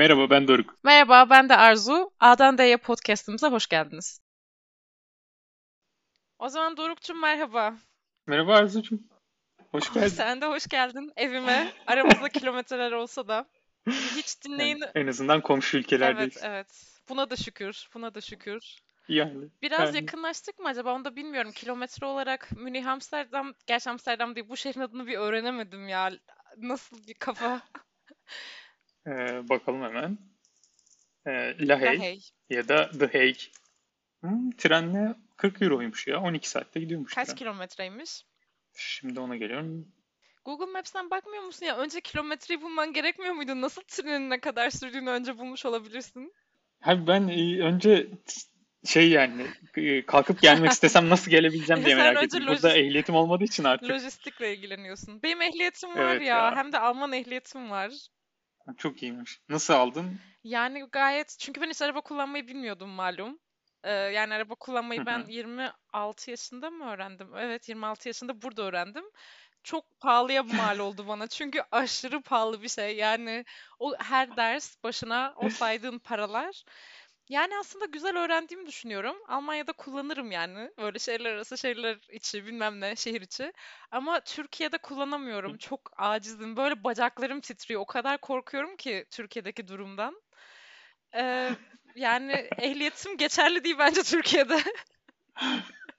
Merhaba ben Doruk. Merhaba ben de Arzu. A'dan D'ye podcastımıza hoş geldiniz. O zaman Doruk'cum merhaba. Merhaba Arzucuğum. Hoş geldin. Sen de hoş geldin evime. Aramızda kilometreler olsa da. Hiç dinleyin. Yani en azından komşu ülkelerdeyiz. Evet evet. Buna da şükür. Buna da şükür. Yani. Biraz yani. yakınlaştık mı acaba onu da bilmiyorum. Kilometre olarak Münih Amsterdam, gerçi Amsterdam değil bu şehrin adını bir öğrenemedim ya. Nasıl bir kafa? Ee, bakalım hemen. Ee, La Haye ya da The Hague. Hmm, trenle 40 euroymuş ya. 12 saatte gidiyormuş Kaç tren. kilometreymiş? Şimdi ona geliyorum. Google Maps'ten bakmıyor musun ya? Önce kilometreyi bulman gerekmiyor muydu? Nasıl trenin ne kadar sürdüğünü önce bulmuş olabilirsin? Abi ben e, önce şey yani e, kalkıp gelmek istesem nasıl gelebileceğim diye merak ettim. Burada lojist- ehliyetim olmadığı için artık Lojistikle ilgileniyorsun. Benim ehliyetim var Evet ya. ya. Hem de Alman ehliyetim var. Çok iyiymiş. Nasıl aldın? Yani gayet çünkü ben hiç araba kullanmayı bilmiyordum malum. Ee, yani araba kullanmayı ben hı. 26 yaşında mı öğrendim? Evet 26 yaşında burada öğrendim. Çok pahalıya mal oldu bana çünkü aşırı pahalı bir şey. Yani o her ders başına o saydığın paralar. Yani aslında güzel öğrendiğimi düşünüyorum. Almanya'da kullanırım yani. Böyle şehirler arası, şehirler içi, bilmem ne, şehir içi. Ama Türkiye'de kullanamıyorum. Çok acizim. Böyle bacaklarım titriyor. O kadar korkuyorum ki Türkiye'deki durumdan. Ee, yani ehliyetim geçerli değil bence Türkiye'de.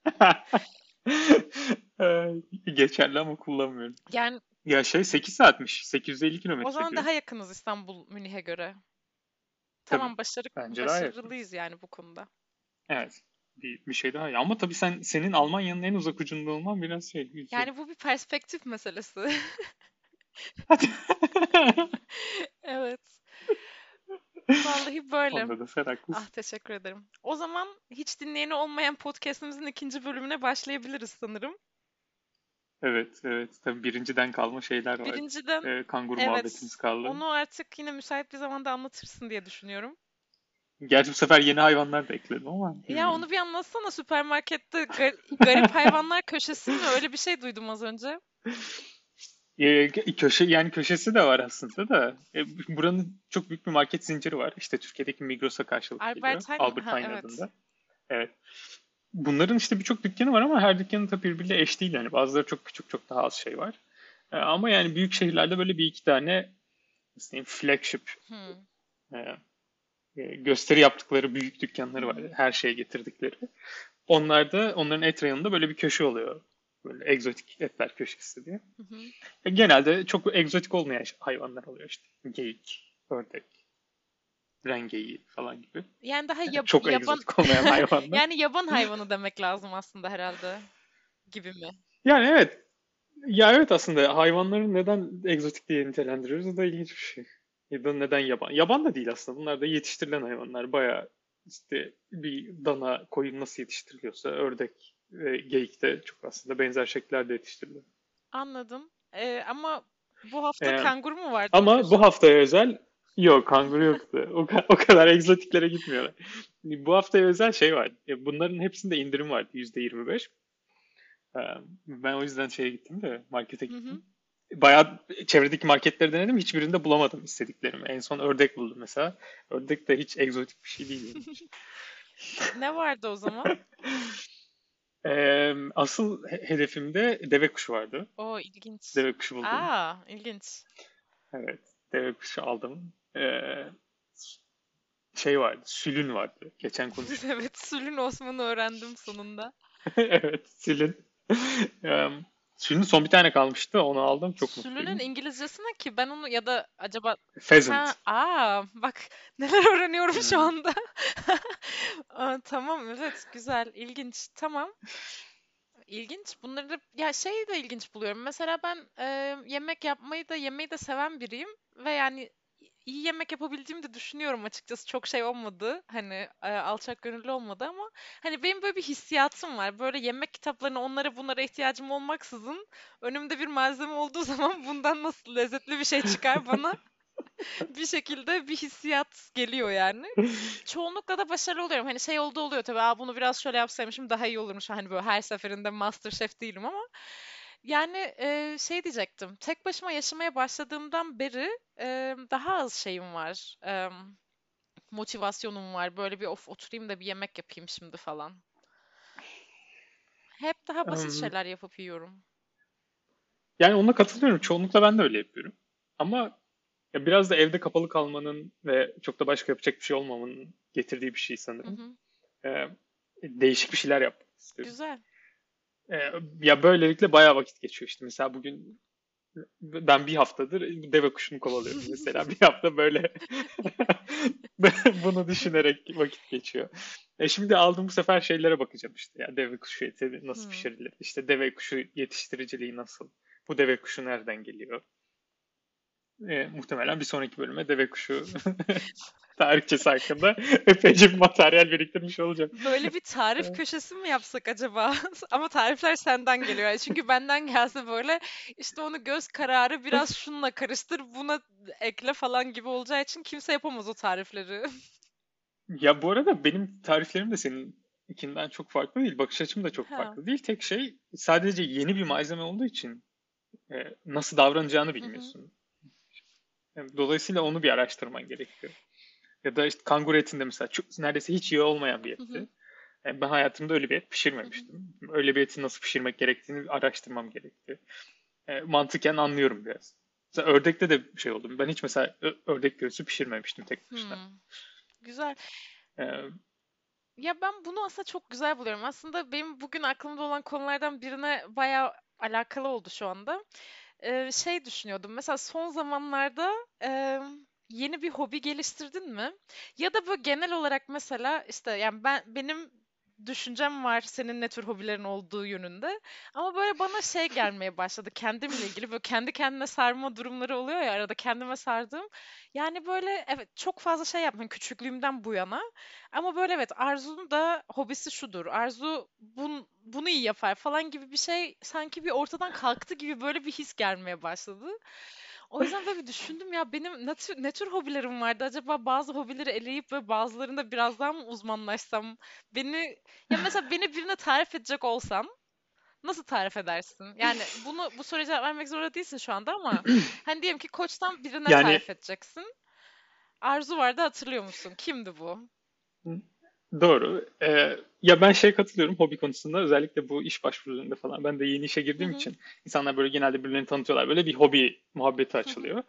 Geçerli ama kullanmıyorum. Yani Ya şey 8 saatmiş. 850 o kilometre zaman diyor. daha yakınız İstanbul Münih'e göre. Tabii. Tamam başarı Bence başarılıyız yani bu konuda. Evet. Bir, bir şey daha. Ya ama tabii sen senin Almanya'nın en uzak ucunda olman biraz şey. üzücü. Yani bu bir perspektif meselesi. Evet. Vallahi böyle. Onda da sen haklısın. Ah teşekkür ederim. O zaman hiç dinleyeni olmayan podcast'imizin ikinci bölümüne başlayabiliriz sanırım. Evet, evet. Tabii birinciden kalma şeyler var. Birinciden Ee, kanguru evet muhabbetimiz kaldı. onu artık yine müsait bir zamanda anlatırsın diye düşünüyorum. Gerçi bu sefer yeni hayvanlar da ekledim ama Ya onu bir anlatsana süpermarkette gar- garip hayvanlar köşesi mi? Öyle bir şey duydum az önce. Ee, köşe yani köşesi de var aslında da. E, buranın çok büyük bir market zinciri var. İşte Türkiye'deki Migros'a karşılık geliyor. Albert Heijn, Albert Heijn evet. adında. Evet. Bunların işte birçok dükkanı var ama her dükkanın tabii birbiriyle eş değil. Yani bazıları çok küçük, çok daha az şey var. Ee, ama yani büyük şehirlerde böyle bir iki tane diyeyim, flagship Hmm. e, e, gösteri yaptıkları büyük dükkanları var. Her şeye getirdikleri. Onlarda onların et rayonunda böyle bir köşe oluyor. Böyle egzotik etler köşesi diye. Hı hı. E, genelde çok egzotik olmayan hayvanlar oluyor işte. Geyik, ördek, rengeyi falan gibi. Yani daha yab- Çok yaban olmayan hayvanlar. yani yaban hayvanı demek lazım aslında herhalde gibi mi? Yani evet. Ya evet aslında hayvanları neden egzotik diye nitelendiriyoruz o da ilginç bir şey. Ya da neden yaban? Yaban da değil aslında. Bunlar da yetiştirilen hayvanlar. Bayağı işte bir dana koyun nasıl yetiştiriliyorsa ördek ve geyik de çok aslında benzer şekillerde yetiştiriliyor. Anladım. Ee, ama bu hafta Ee, kanguru mu var ama bu haftaya özel yok kanguru yoktu. O, ka- o kadar egzotiklere gitmiyorlar. Bu haftaya özel şey var. E, Bunların hepsinde indirim vardı %25. Ee, Ben o yüzden şeye gittim de markete Hı hı. gittim. Bayağı çevredeki marketleri denedim. Hiçbirinde bulamadım istediklerimi. En son ördek buldum mesela. Ördek de hiç egzotik bir şey değil. Ne vardı o zaman? Ee, asıl he- hedefimde deve kuşu vardı. O ilginç. Deve kuşu buldum. Aa, ilginç. Evet, deve kuşu aldım. Ee, şey vardı, sülün vardı. Geçen konuştuk. Evet, Sülün Osman'ı öğrendim sonunda. Evet, sülün. Ee, sülün son bir tane kalmıştı. Onu aldım. Çok Sülünün mutluyum. İngilizcesi ne ki? Ben onu ya da acaba ha Pheasant. aa bak neler öğreniyorum şu Hmm. anda. Aa, tamam evet güzel ilginç tamam. İlginç. Bunları da ya şey de ilginç buluyorum. Mesela ben e, yemek yapmayı da yemeyi de seven biriyim ve yani iyi yemek yapabildiğimi de düşünüyorum açıkçası. Çok şey olmadı. Hani e, alçak gönüllü olmadı ama hani benim böyle bir hissiyatım var. Böyle yemek kitaplarına onlara bunlara ihtiyacım olmaksızın önümde bir malzeme olduğu zaman bundan nasıl lezzetli bir şey çıkar bana bir şekilde bir hissiyat geliyor yani. Çoğunlukla da başarılı oluyorum. Hani şey oldu oluyor tabii. Aa, bunu biraz şöyle yapsaymışım daha iyi olurmuş. Hani böyle her seferinde MasterChef değilim ama Yani e, şey diyecektim. Tek başıma yaşamaya başladığımdan beri e, daha az şeyim var. E, motivasyonum var. Böyle bir of oturayım da bir yemek yapayım şimdi falan. Hep daha basit şeyler yapıp yiyorum. yani ona katılıyorum. Çoğunlukla ben de öyle yapıyorum. Ama ya biraz da evde kapalı kalmanın ve çok da başka yapacak bir şey olmamanın getirdiği bir şey Hı sanırım. hı. Ee, değişik bir şeyler yapmak istiyorum. Güzel. Ee, ya böylelikle bayağı vakit geçiyor işte. Mesela bugün ben bir haftadır deve kuşunu kovalıyorum mesela. Bir hafta böyle bunu düşünerek vakit geçiyor. E şimdi aldım bu sefer şeylere bakacağım işte. Ya deve kuşu eti nasıl Hmm. pişirilir? İşte deve kuşu yetiştiriciliği nasıl? Bu deve kuşu nereden geliyor? E, muhtemelen bir sonraki bölüme deve kuşu tarihçesi hakkında epeyce bir materyal biriktirmiş olacağım. Böyle bir tarif köşesi mi yapsak acaba? Ama tarifler senden geliyor. Yani çünkü benden gelse böyle işte onu göz kararı biraz şununla karıştır, buna ekle falan gibi olacağı için kimse yapamaz o tarifleri. Ya bu arada benim tariflerim de seninkinden çok farklı değil. Bakış açım da çok Ha. farklı değil. Tek şey sadece yeni bir malzeme olduğu için e, nasıl davranacağını bilmiyorsun. Yani dolayısıyla onu bir araştırman gerekiyor. Ya da işte kanguru etinde mesela çok, neredeyse hiç yağı olmayan bir Hı etti. hı. Yani ben hayatımda öyle bir et Hı hı. pişirmemiştim. Öyle bir eti nasıl pişirmek gerektiğini araştırmam gerekti. E, mantıken anlıyorum biraz. Mesela ördekte de şey oldu. Ben hiç mesela ördek göğsü pişirmemiştim tek başına. Hmm. Güzel. E, Ya ben bunu aslında çok güzel buluyorum. Aslında benim bugün aklımda olan konulardan birine bayağı alakalı oldu şu anda. Ee, şey düşünüyordum. Mesela son zamanlarda e, yeni bir hobi geliştirdin mi? Ya da böyle genel olarak mesela işte yani ben benim düşüncem var senin ne tür hobilerin olduğu yönünde. Ama böyle bana şey gelmeye başladı kendimle ilgili böyle kendi kendine sarma durumları oluyor ya arada kendime sardığım. Yani böyle evet çok fazla şey yapmıyorum küçüklüğümden bu yana. Ama böyle evet Arzu'nun da hobisi şudur. Arzu bun, bunu iyi yapar falan gibi bir şey sanki bir ortadan kalktı gibi böyle bir his gelmeye başladı. O yüzden böyle bir düşündüm ya benim ne tür, ne tür hobilerim vardı? Acaba bazı hobileri eleyip ve bazılarında biraz daha mı uzmanlaşsam? Beni ya mesela beni birine tarif edecek olsan nasıl tarif edersin? Yani bunu bu soruya cevap vermek zorunda değilsin şu anda ama hani diyelim ki koçtan birine yani tarif edeceksin. Arzu vardı hatırlıyor musun? Kimdi bu? Doğru. Ee, ya ben şey katılıyorum hobi konusunda özellikle bu iş başvurularında falan. Ben de yeni işe girdiğim hı. için insanlar böyle genelde birbirlerini tanıtıyorlar. Böyle bir hobi muhabbeti açılıyor.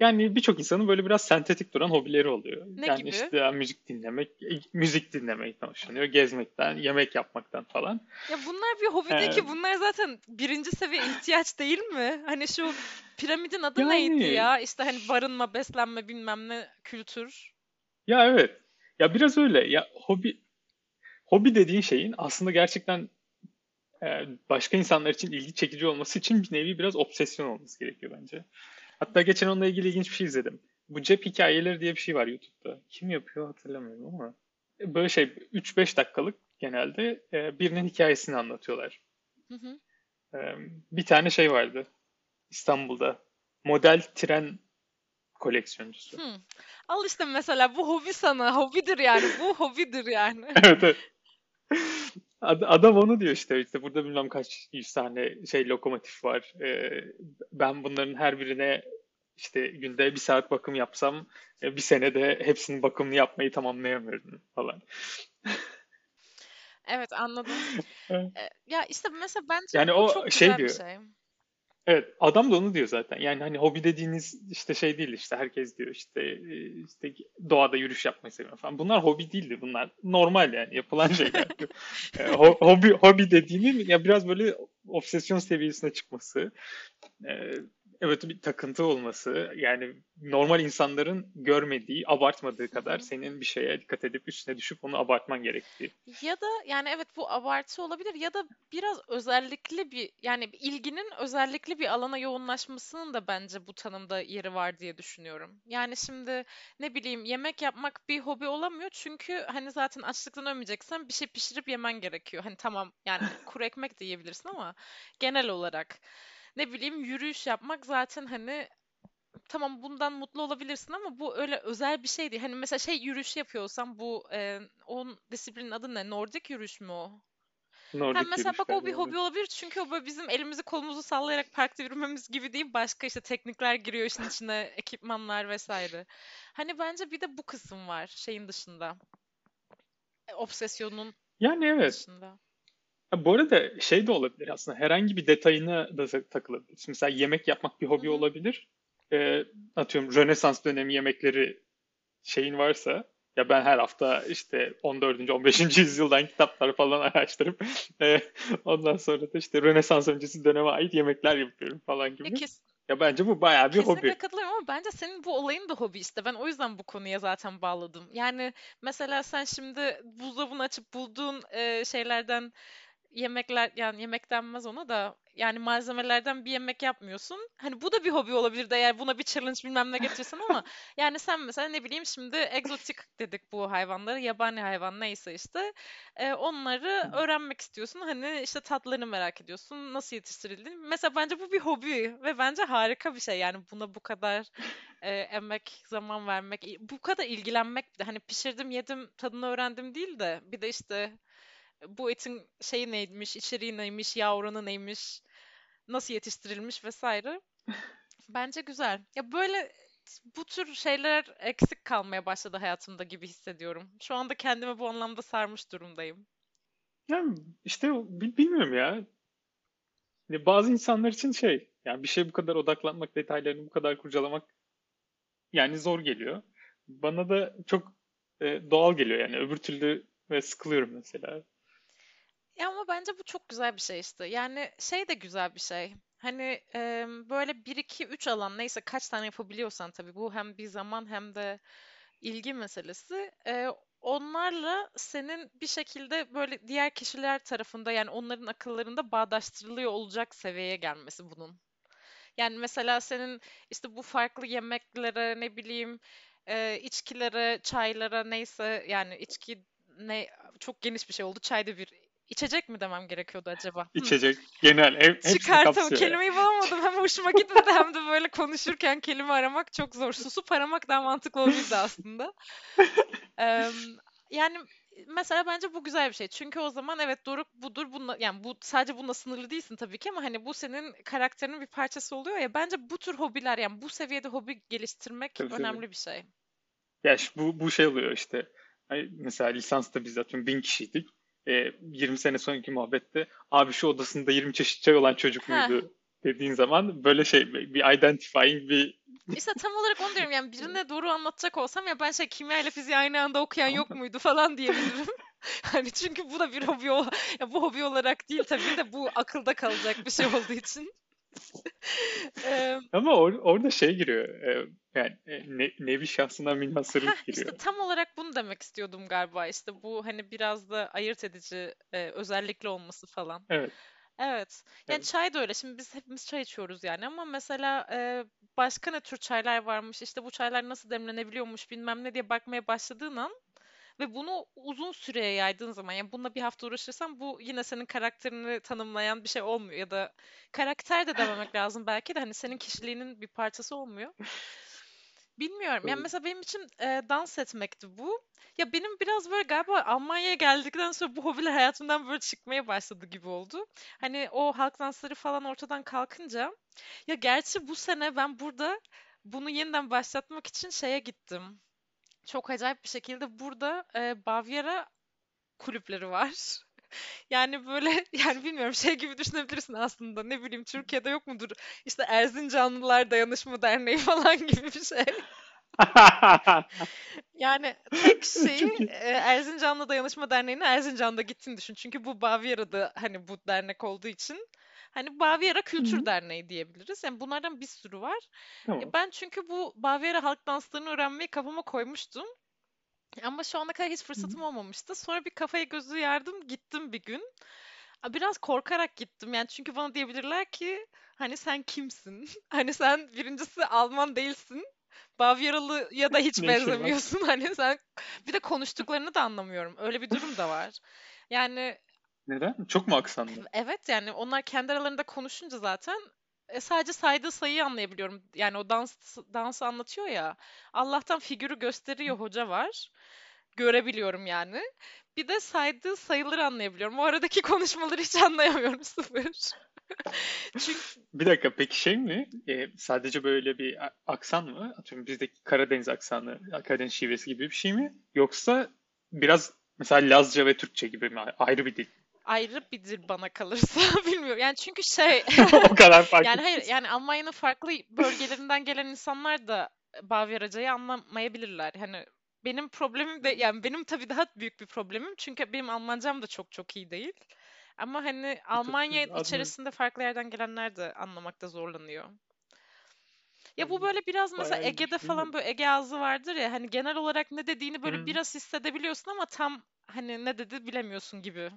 Yani birçok insanın böyle biraz sentetik duran hobileri oluyor. Ne Yani gibi? işte ya müzik dinlemek, e, müzik dinlemekten hoşlanıyor, gezmekten, yemek yapmaktan falan. Ya bunlar bir hobi değil Ee, ki. Bunlar zaten birinci seviye ihtiyaç değil mi? Hani şu piramidin adı neydi yani ya? İşte hani barınma, beslenme, bilmem ne kültür. ya evet. Ya biraz öyle. Ya hobi hobi dediğin şeyin aslında gerçekten e, başka insanlar için ilgi çekici olması için bir nevi biraz obsesyon olması gerekiyor bence. Hatta geçen onunla ilgili ilginç bir şey izledim. Bu cep hikayeleri diye bir şey var YouTube'da. Kim yapıyor hatırlamıyorum ama. Böyle şey 3-5 dakikalık genelde e, birinin hikayesini anlatıyorlar. Hı hı. E, bir tane şey vardı İstanbul'da. Model tren koleksiyoncusu. Hı. Al işte mesela bu hobi sana. Hobidir yani. Bu hobidir yani. Evet, evet. Ad- Adam onu diyor işte işte burada bilmem kaç yüz tane şey lokomotif var. E, ben bunların her birine işte günde bir saat bakım yapsam e, bir senede hepsinin bakımını yapmayı tamamlayamıyorum falan. Evet anladım. E, Ya işte mesela bence Yani o şey diyor. şey. Evet, adam da onu diyor zaten. Yani hani hobi dediğiniz işte şey değil işte herkes diyor işte e, işte doğada yürüyüş yapmayı seviyorum falan. Bunlar hobi değildi. Bunlar normal yani yapılan şeyler diyor. E, ho- hobi hobi dediğinin ya biraz böyle obsesyon seviyesine çıkması. Evet bir takıntı olması. Yani normal insanların görmediği, abartmadığı kadar senin bir şeye dikkat edip üstüne düşüp onu abartman gerektiği. Ya da yani evet bu abartı olabilir ya da biraz özellikli bir yani ilginin özellikli bir alana yoğunlaşmasının da bence bu tanımda yeri var diye düşünüyorum. Yani şimdi ne bileyim yemek yapmak bir hobi olamıyor çünkü hani zaten açlıktan ölmeyeceksen bir şey pişirip yemen gerekiyor. Hani tamam yani kuru ekmek de yiyebilirsin ama genel olarak ne bileyim yürüyüş yapmak zaten hani tamam bundan mutlu olabilirsin ama bu öyle özel bir şey değil. Hani mesela şey yürüyüş yapıyorsan bu e, onun disiplinin adı ne? Nordik yürüyüş mü o? Nordik mesela bak o bir hobi olabilir çünkü o böyle bizim elimizi kolumuzu sallayarak parkta yürümemiz gibi değil. Başka işte teknikler giriyor işin içine, ekipmanlar vesaire. Hani bence bir de bu kısım var şeyin dışında. e, Obsesyonun Yani evet. dışında. Bu arada şey de olabilir aslında. Herhangi bir detayına da ta- takılabilir. Mesela yemek yapmak bir hobi olabilir. Ee, atıyorum Rönesans dönemi yemekleri şeyin varsa ya ben her hafta işte 14. 15. yüzyıldan kitaplar falan araştırıp e, ondan sonra da işte Rönesans öncesi döneme ait yemekler yapıyorum falan gibi. kes, Ya bence bu bayağı bir kesinlikle hobi. katılıyorum ama bence senin bu olayın da hobi işte. Ben o yüzden bu konuya zaten bağladım. Yani mesela sen şimdi buzdolabını açıp bulduğun e, şeylerden yemekler yani yemek denmez ona da yani malzemelerden bir yemek yapmıyorsun. Hani bu da bir hobi olabilirdi eğer buna bir challenge bilmem ne getirirsen ama yani sen mesela ne bileyim şimdi egzotik dedik bu hayvanları yabani hayvan neyse işte e, onları öğrenmek istiyorsun. Hani işte tatlarını merak ediyorsun nasıl yetiştirildiğini. Mesela bence bu bir hobi ve bence harika bir şey yani buna bu kadar e, emek zaman vermek bu kadar ilgilenmek de hani pişirdim yedim tadını öğrendim değil de bir de işte bu etin şeyi neymiş, içeriği neymiş, yağ oranı neymiş, nasıl yetiştirilmiş vesaire. Bence güzel. Ya böyle bu tür şeyler eksik kalmaya başladı hayatımda gibi hissediyorum. Şu anda kendimi bu anlamda sarmış durumdayım. Yani işte bi- bilmiyorum ya. Hani bazı insanlar için şey yani bir şey bu kadar odaklanmak, detaylarını bu kadar kurcalamak yani zor geliyor. Bana da çok e, doğal geliyor yani öbür türlü ve sıkılıyorum mesela. Ya ama bence bu çok güzel bir şey işte. Yani şey de güzel bir şey. Hani em, böyle bir iki üç alan neyse kaç tane yapabiliyorsan tabii bu hem bir zaman hem de ilgi meselesi. Ee, onlarla senin bir şekilde böyle diğer kişiler tarafında yani onların akıllarında bağdaştırılıyor olacak seviyeye gelmesi bunun. Yani mesela senin işte bu farklı yemeklere ne bileyim e, içkilere, çaylara neyse yani içki ne çok geniş bir şey oldu. Çay da bir içecek mi demem gerekiyordu acaba? İçecek, genel, ev, Çıkartım kelimeyi bulamadım. Hem hoşuma gitmedi hem de böyle konuşurken kelime aramak çok zor. Susup aramak daha mantıklı olabilirdi aslında. Eee, yani mesela bence bu güzel bir şey. Çünkü o zaman evet Doruk budur. Bununla, yani bu sadece bununla sınırlı değilsin tabii ki ama hani bu senin karakterinin bir parçası oluyor ya. Bence bu tür hobiler yani bu seviyede hobi geliştirmek Tabii tabii. önemli bir şey. Ya şu- bu, bu şey oluyor işte. Mesela lisansta biz atıyorum bin kişiydik. E, 20 sene sonraki muhabbette abi şu odasında 20 çeşit çay olan çocuk Heh. muydu dediğin zaman böyle şey bir identifying bir İşte tam olarak onu diyorum yani birine doğru anlatacak olsam ya ben şey kimya ile fiziği aynı anda okuyan yok muydu falan diyebilirim. Hani çünkü bu da bir hobi ya bu hobi olarak değil tabii de bu akılda kalacak bir şey olduğu için. Ama or- orada şey giriyor. e, yani e, ne, nevi şahsına münhasırlık işte giriyor. tam olarak bunu demek istiyordum galiba işte bu hani biraz da ayırt edici e, özellikle olması falan. Evet, Evet. Yani evet. çay da öyle. Şimdi biz hepimiz çay içiyoruz yani ama mesela e, başka ne tür çaylar varmış, işte bu çaylar nasıl demlenebiliyormuş bilmem ne diye bakmaya başladığın an ve bunu uzun süreye yaydığın zaman yani bununla bir hafta uğraşırsan bu yine senin karakterini tanımlayan bir şey olmuyor ya da karakter de dememek lazım belki de hani senin kişiliğinin bir parçası olmuyor. Bilmiyorum. Yani mesela benim için e, dans etmekti bu. Ya benim biraz böyle galiba Almanya'ya geldikten sonra bu hobiler hayatımdan böyle çıkmaya başladı gibi oldu. Hani o halk dansları falan ortadan kalkınca ya gerçi bu sene ben burada bunu yeniden başlatmak için şeye gittim. Çok acayip bir şekilde burada e, Bavyera kulüpleri var. Yani böyle yani bilmiyorum şey gibi düşünebilirsin aslında. Ne bileyim Türkiye'de yok mudur? İşte Erzincanlılar Dayanışma Derneği falan gibi bir şey. Yani tek e, Erzincanlı Dayanışma Derneği'ne Erzincan'da gittiğini düşün. Çünkü bu Bavyera'da hani bu dernek olduğu için hani Bavyera Kültür hı. Derneği diyebiliriz. Yani bunlardan bir sürü var. Ya Tamam. ben çünkü bu Bavyera halk danslarını öğrenmeyi kafama koymuştum. Ama şu ana kadar hiç fırsatım olmamıştı. Sonra bir kafayı gözü yardım gittim bir gün. Biraz korkarak gittim yani çünkü bana diyebilirler ki hani sen kimsin? Hani sen birincisi Alman değilsin. Bavyeralı'ya da hiç benzemiyorsun. Hani sen bir de konuştuklarını da anlamıyorum. Öyle bir durum da var. Yani Neden? Çok mu aksanlı? evet yani onlar kendi aralarında konuşunca zaten e, sadece saydığı sayıyı anlayabiliyorum. Yani o dans dansı anlatıyor ya. Allah'tan figürü gösteriyor hoca var. görebiliyorum yani. Bir de saydığı sayıları anlayabiliyorum. O aradaki konuşmaları hiç anlayamıyorum sıfır. Çünkü Bir dakika peki şey mi? Ee, sadece böyle bir aksan mı? Atıyorum bizdeki Karadeniz aksanı, Karadeniz şivesi gibi bir şey mi? Yoksa biraz mesela Lazca ve Türkçe gibi mi? Ayrı bir dil. Ayrı bir bana kalırsa bilmiyorum. Yani çünkü şey O kadar farklı. yani hayır yani Almanya'nın farklı bölgelerinden gelen insanlar da Bavyeracayı anlamayabilirler. Hani benim problemim de yani benim tabii daha büyük bir problemim çünkü benim Almancam da çok çok iyi değil. Ama hani Almanya içerisinde farklı yerden gelenler de anlamakta zorlanıyor. Ya bu böyle biraz mesela Bayağı Ege'de falan böyle Ege ağzı vardır ya hani genel olarak ne dediğini böyle Hı. biraz hissedebiliyorsun ama tam hani ne dedi bilemiyorsun gibi.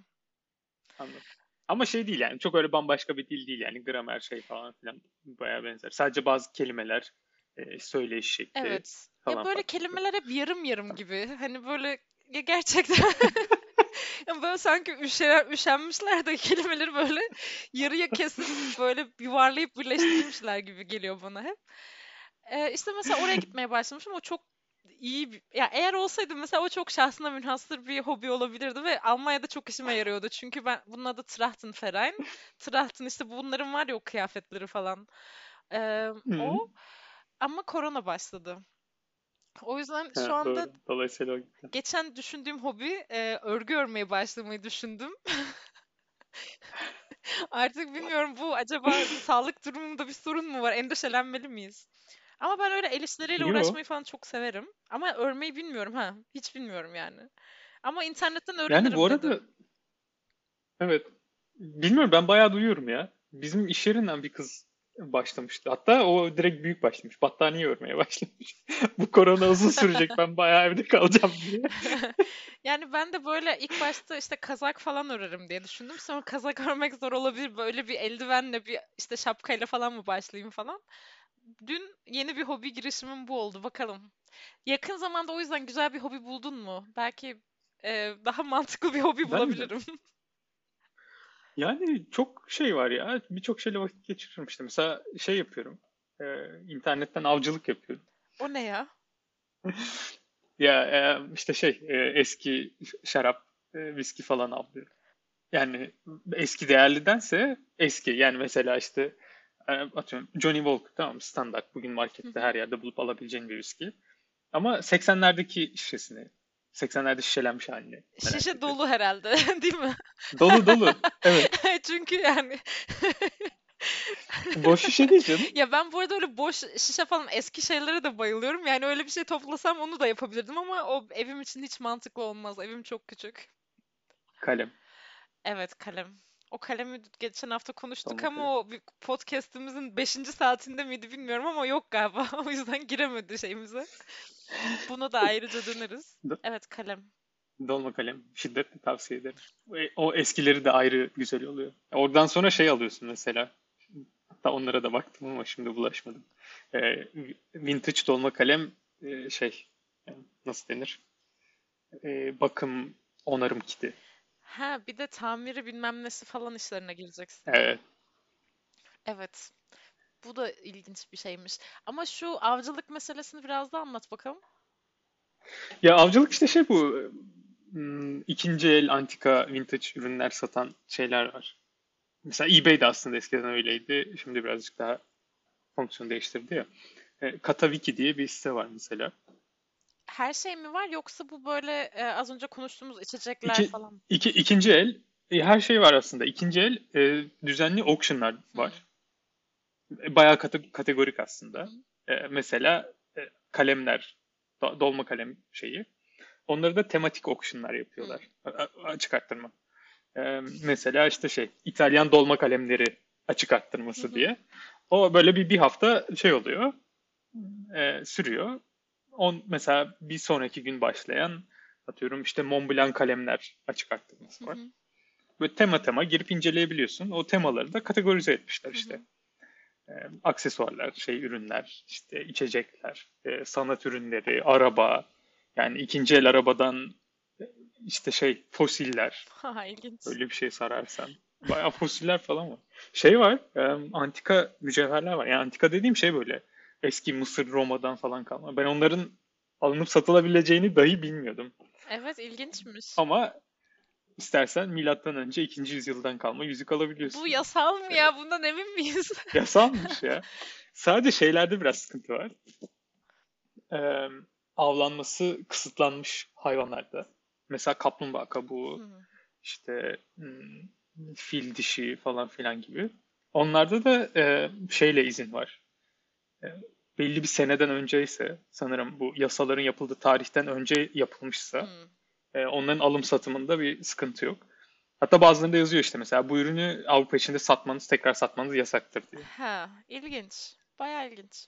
Anladım. Ama şey değil yani çok öyle bambaşka bir dil değil yani gramer şey falan filan bayağı benzer. Sadece bazı kelimeler, e, söyleyiş şekli Evet. falan Ya böyle farklı. kelimeler hep yarım yarım gibi. Hani böyle ya gerçekten ya böyle sanki üşer, üşenmişler de kelimeleri böyle yarıya kesip böyle yuvarlayıp birleştirmişler gibi geliyor bana hep. Ee, işte mesela oraya gitmeye başlamışım. O çok iyi bir... Ya eğer olsaydı mesela o çok şahsına münhasır bir hobi olabilirdi ve Almanya'da çok işime yarıyordu. Çünkü ben bunun adı Trachtenverein. Trachten işte bunların var ya o kıyafetleri falan. Ee, Hı. o ama korona başladı. O yüzden Ha, şu anda doğru. Dolayısıyla geçen düşündüğüm hobi e, örgü örmeye başlamayı düşündüm. Artık bilmiyorum bu acaba sağlık durumunda bir sorun mu var? Endişelenmeli miyiz? Ama ben öyle el işleriyle uğraşmayı falan çok severim. Ama örmeyi bilmiyorum ha. Hiç bilmiyorum yani. Ama internetten Yani öğrenirim bu arada dedim. evet bilmiyorum ben bayağı duyuyorum ya. Bizim iş yerinden bir kız başlamıştı. Hatta o direkt büyük başlamış. Battaniye örmeye başlamış. Bu korona uzun sürecek ben bayağı evde kalacağım diye. Yani ben de böyle ilk başta işte kazak falan örerim diye düşündüm. Sonra kazak örmek zor olabilir. Böyle bir eldivenle bir işte şapkayla falan mı başlayayım falan. Dün yeni bir hobi girişimim bu oldu. Bakalım. Yakın zamanda o yüzden güzel bir hobi buldun mu? Belki e, daha mantıklı bir hobi Ben bulabilirim. Yani çok şey var ya. Birçok şeyle vakit geçiririm işte. Mesela şey yapıyorum. e, internetten avcılık yapıyorum. O ne ya? Ya e, işte şey e, eski şarap, e, viski falan avlıyorum. Yani eski değerlidense eski. Yani mesela işte atıyorum Johnny Walker tamam? Standart. Bugün markette her yerde bulup alabileceğin bir viski. Ama 80'lerdeki şişesini, 80'lerde şişelenmiş halini Şişe dolu herhalde, değil mi? Dolu dolu. Evet. Çünkü yani Boş şişe değil canım. ya ben bu arada öyle boş şişe falan eski şeylere de bayılıyorum. Yani öyle bir şey toplasam onu da yapabilirdim ama o evim için hiç mantıklı olmaz. Evim çok küçük. Kalem. Evet kalem. O kalemi geçen hafta konuştuk kalem. ama o bir podcast'imizin 5. saatinde miydi bilmiyorum ama yok galiba. O yüzden giremedi şeyimize. Buna da ayrıca döneriz. Evet kalem. Dolma kalem. Şiddetle tavsiye ederim. O, o eskileri de ayrı güzel oluyor. Oradan sonra şey alıyorsun mesela. Hatta onlara da baktım ama şimdi bulaşmadım. Ee, vintage dolma kalem e, şey nasıl denir? Ee, bakım onarım kiti. Ha bir de tamiri bilmem nesi falan işlerine gireceksin. Evet. Evet. Bu da ilginç bir şeymiş. Ama şu avcılık meselesini biraz da anlat bakalım. Ya avcılık işte şey bu hmm, ikinci el antika vintage ürünler satan şeyler var. Mesela eBay de aslında eskiden öyleydi. Şimdi birazcık daha fonksiyon değiştirdi ya. E, Katawiki diye bir site var mesela. Her şey mi var yoksa bu böyle e, az önce konuştuğumuz içecekler İki, falan mı? iki, ikinci el e, her şey var aslında. İkinci el e, düzenli auctionlar Hı var. E, Bayağı kate- kategorik aslında. hı. E, mesela e, kalemler, do- dolma kalem şeyi. Onları da tematik auctionlar Hı. yapıyorlar. A- açık arttırma. E, mesela işte şey İtalyan dolma kalemleri açık Hı arttırması hı. diye. O böyle bir bir hafta şey oluyor, e, sürüyor. On, mesela bir sonraki gün başlayan atıyorum işte Montblanc kalemler açık arttırması Hı var. hı. Böyle tema tema girip inceleyebiliyorsun. O temaları da kategorize etmişler Hı işte. hı. E, aksesuarlar, şey ürünler, işte içecekler, e, sanat ürünleri, araba. Yani ikinci el arabadan e, işte şey fosiller. Ha ilginç. Öyle bir şey sararsan. Bayağı fosiller falan var. Şey var, e, antika mücevherler var. Yani antika dediğim şey böyle eski Mısır, Roma'dan falan kalma. Ben onların alınıp satılabileceğini dahi bilmiyordum. Evet ilginçmiş. Ama istersen milattan önce 2. yüzyıldan kalma yüzük alabiliyorsun. Bu yasal mı ya? Bundan emin miyiz? Yasalmış ya. Sadece şeylerde biraz sıkıntı var. Ee, avlanması kısıtlanmış hayvanlarda. Mesela kaplumbağa kabuğu, Hı. işte hmm, fil dişi falan filan gibi. Onlarda da e, şeyle izin var. E, belli bir seneden önce ise sanırım bu yasaların yapıldığı tarihten önce yapılmışsa Hı. e, onların alım satımında bir sıkıntı yok. Hatta bazılarında yazıyor işte mesela bu ürünü Avrupa içinde satmanız, tekrar satmanız yasaktır diye. Ha, ilginç. Bayağı ilginç.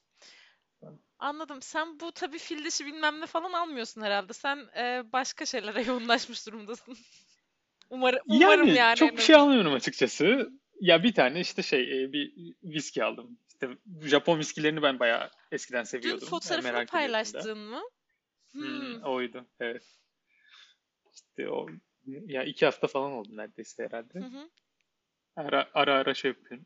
Anladım. Sen bu tabii fil dişi bilmem ne falan almıyorsun herhalde. Sen e, başka şeylere yoğunlaşmış durumdasın. Umarım, umarım Yani yani çok bir şey azından. almıyorum açıkçası. Ya bir tane işte şey e, bir viski aldım. İşte Japon viskilerini ben bayağı eskiden Dün seviyordum. E, fotoğrafını merak ediyordum da. paylaştın mı? Hmm, Hmm. oydu. Evet. İşte o ya iki hafta falan oldu neredeyse herhalde. Hı hı. Ara ara, ara şey yapıyorum.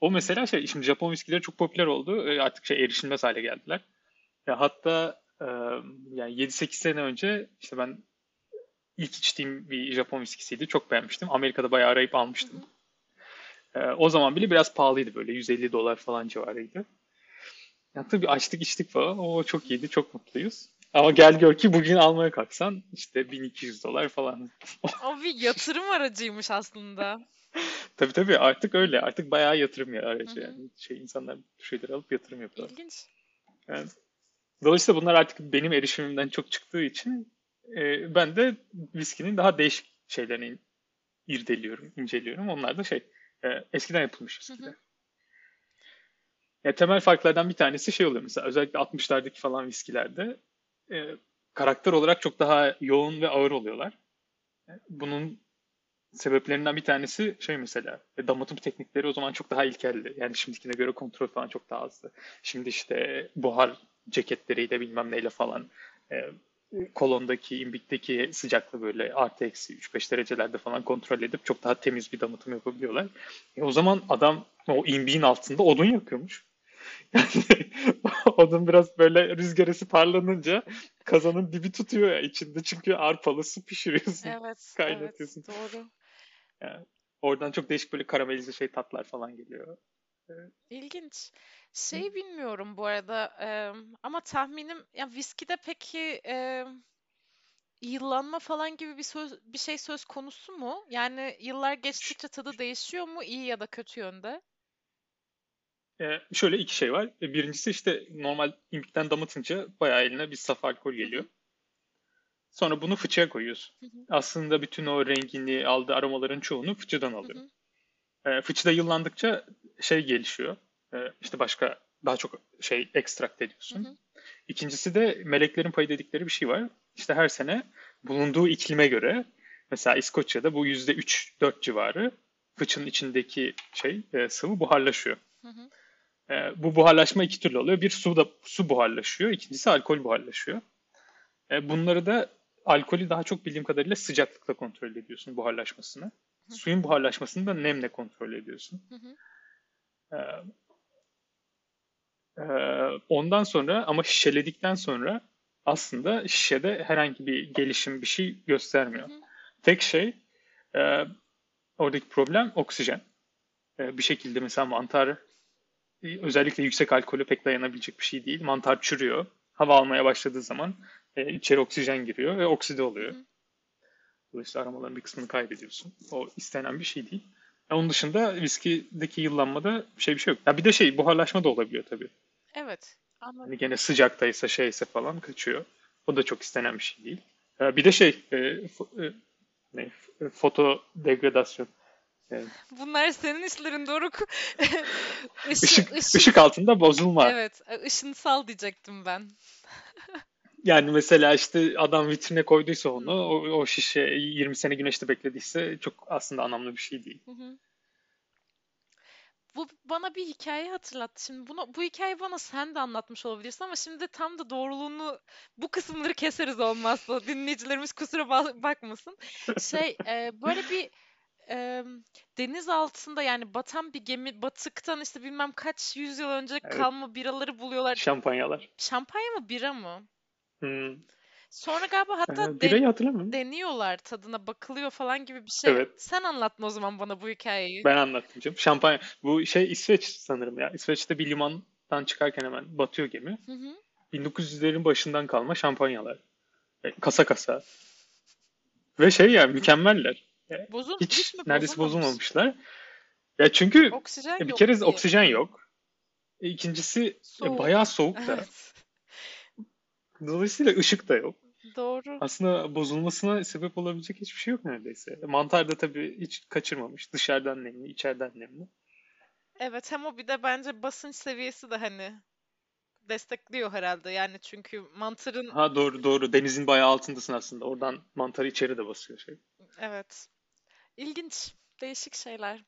O mesela şey şimdi Japon viskileri çok popüler oldu. E, Artık şey erişilmez hale geldiler. Ya hatta e, yani 7-8 sene önce işte ben ilk içtiğim bir Japon viskisiydi. Çok beğenmiştim. Amerika'da bayağı arayıp Hı almıştım. hı. E, o zaman bile biraz pahalıydı böyle 150 dolar falan civarıydı. Ya tabii açtık içtik falan. O çok iyiydi. Çok mutluyuz. Ama gel gör ki bugün almaya kalksan işte 1200 dolar falan. O bir yatırım aracıymış aslında. Tabii tabii artık öyle. Artık bayağı yatırım ya aracı yani. Şey insanlar şeyleri alıp yatırım yapıyorlar. İlginç. Yani, dolayısıyla bunlar artık benim erişimimden çok çıktığı için e, ben de viskinin daha değişik şeylerini irdeliyorum, inceliyorum. Onlar da şey e, eskiden yapılmış Hı hı. Ya temel farklardan bir tanesi şey oluyor mesela özellikle 60'lardaki falan viskilerde e, karakter olarak çok daha yoğun ve ağır oluyorlar. E, Bunun sebeplerinden bir tanesi şey mesela e, damıtım teknikleri o zaman çok daha ilkeldi. Yani şimdikine göre kontrol falan çok daha azdı. Şimdi işte buhar ceketleriyle bilmem neyle falan e, kolondaki, imbikteki sıcaklığı böyle artı eksi 3-5 derecelerde falan kontrol edip çok daha temiz bir damıtım yapabiliyorlar. E o zaman adam o imbiğin altında odun yakıyormuş. Yani odun biraz böyle rüzgar esip parlanınca kazanın dibi tutuyor ya içinde çünkü arpalı su pişiriyorsun, Evet, evet, kaynatıyorsun. doğru. Yani oradan çok değişik böyle karamelize şey tatlar falan geliyor. İlginç. Şey bilmiyorum bu arada em, ama tahminim ya viskide peki em, yıllanma falan gibi bir söz bir şey söz konusu mu? Yani yıllar geçtikçe tadı değişiyor mu iyi ya da kötü yönde? Ee, şöyle iki şey var. E, Birincisi işte normal imbikten damıtınca bayağı eline bir saf alkol Hı geliyor. hı, Sonra bunu fıçıya koyuyorsun. hı hı, Aslında bütün o rengini aldığı aromaların çoğunu fıçıdan hı alıyor. hı, Ee, fıçıda yıllandıkça şey gelişiyor. Ee, işte başka daha çok şey ekstrakt hı ediyorsun. hı, İkincisi de meleklerin payı dedikleri bir şey var. İşte her sene bulunduğu iklime göre mesela İskoçya'da bu yüzde üç dört civarı fıçının içindeki şey e, sıvı buharlaşıyor. hı hı, E, bu buharlaşma iki türlü oluyor. Bir su da su buharlaşıyor, ikincisi alkol buharlaşıyor. E, bunları da alkolü daha çok bildiğim kadarıyla sıcaklıkla kontrol ediyorsun buharlaşmasını. hı Suyun buharlaşmasını da nemle kontrol ediyorsun. hı, hı. E, e, ondan sonra ama şişeledikten sonra aslında şişede herhangi bir gelişim bir şey göstermiyor. Tek şey e, oradaki problem oksijen. E, bir şekilde mesela mantar e, özellikle yüksek alkolü pek dayanabilecek bir şey değil. Mantar çürüyor. Hava almaya başladığı zaman e, içeri oksijen giriyor ve okside oluyor. Dolayısıyla aromaların bir kısmını kaybediyorsun. O istenen bir şey değil. E, onun dışında viskideki yıllanmada şey bir şey yok. Ya bir de şey buharlaşma da olabiliyor tabii. Evet, anladım. Hani gene sıcaktaysa şeyse falan kaçıyor. O da çok istenen bir şey değil. E, bir de şey e, fo- e, ne, foto degradasyon. E, Bunlar senin işlerin Doruk. Işı, ışık ışık altında bozulma. evet, ışınsal diyecektim ben. Yani mesela işte adam vitrine koyduysa onu, o, o şişe 20 sene güneşte beklediyse çok aslında anlamlı bir şey değil. hı hı. Bu bana bir hikaye hatırlattı. Şimdi bunu bu hikayeyi bana sen de anlatmış olabilirsin ama şimdi tam da doğruluğunu bu kısımları keseriz olmazsa dinleyicilerimiz kusura ba- bakmasın. Şey e, böyle bir e, deniz altında yani batan bir gemi batıktan işte bilmem kaç yüzyıl önce Evet, kalma biraları buluyorlar. şampanyalar. Şampanya mı bira mı? Hmm. Sonra galiba hatta Ee, hatırlamıyorum. deniyorlar tadına bakılıyor falan gibi bir şey. Evet. Sen anlatma o zaman bana bu hikayeyi. Ben anlattım canım. Şampanya. Bu şey İsveç sanırım ya. İsveç'te bir limandan çıkarken hemen batıyor gemi. Hı hı. 1900'lerin başından kalma şampanyalar. E, Kasa kasa. Ve şey ya mükemmeller. E, Bozul Hiç hiç mi neredeyse bozulmamış? bozulmamışlar. Ya çünkü Oksijen e, bir kere diye. oksijen yok. E, İkincisi e, Soğuk. bayağı soğuk da. Evet. Dolayısıyla ışık da yok. Doğru. Aslında bozulmasına sebep olabilecek hiçbir şey yok neredeyse. Mantar da tabii hiç kaçırmamış. Dışarıdan nemli, içeriden nemli. Evet hem o bir de bence basınç seviyesi de hani destekliyor herhalde. Yani çünkü mantarın Ha doğru doğru. Denizin bayağı altındasın aslında. Oradan mantar içeri de basıyor şey. evet. İlginç. Değişik şeyler.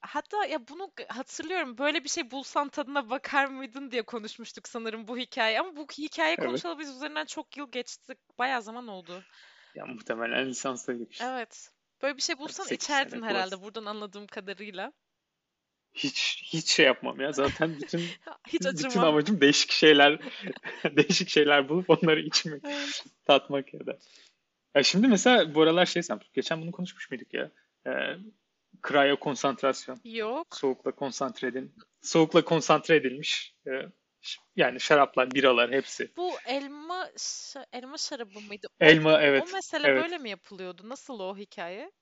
Hatta ya bunu hatırlıyorum. Böyle bir şey bulsan tadına bakar mıydın diye konuşmuştuk sanırım bu hikaye. Ama bu hikaye Evet. konuşalı biz üzerinden çok yıl geçti. Bayağı zaman oldu. Ya muhtemelen lisanstaydık işte. Evet. Böyle bir şey bulsan 8 içerdin herhalde plus. buradan anladığım kadarıyla. Hiç hiç şey yapmam ya. Zaten bütün Hiç bütün acımam. amacım değişik şeyler değişik şeyler bulup onları içmek, Evet. tatmak ya da. Ya şimdi mesela bu aralar şey sen geçen bunu konuşmuş muyduk ya? Ee, kryo konsantrasyon. Yok. Soğukla konsantre edin. Soğukla konsantre edilmiş e, yani şaraplar, biralar hepsi. Bu elma elma şarabı mıydı? O, Elma o evet. mesele Evet. böyle mi yapılıyordu? Nasıl o hikaye?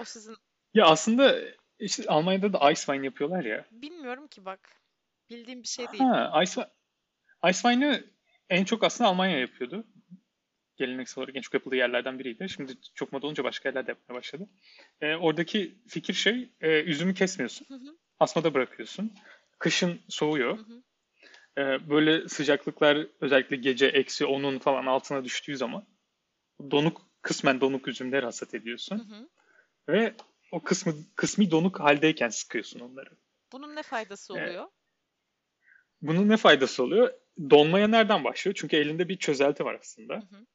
O sizin Ya aslında işte Almanya'da da Ice Wine yapıyorlar ya. bilmiyorum ki bak. Bildiğim bir şey değil. Ha, Ice, Ice Wine'ı en çok aslında Almanya yapıyordu. Geleneksel olarak en çok yapıldığı yerlerden biriydi. Şimdi çok moda olunca başka yerler de yapmaya başladı. Ee, oradaki fikir şey, e, üzümü kesmiyorsun. Hı hı, Asmada bırakıyorsun. Kışın soğuyor. hı hı. Ee, böyle sıcaklıklar özellikle gece eksi 10'un falan altına düştüğü zaman donuk, kısmen donuk üzümleri hasat Hı ediyorsun. hı. Ve o kısmı, kısmi donuk haldeyken sıkıyorsun onları. Bunun ne faydası Evet. oluyor? Bunun ne faydası oluyor? Donmaya nereden başlıyor? Çünkü elinde bir çözelti var aslında. Hı hı.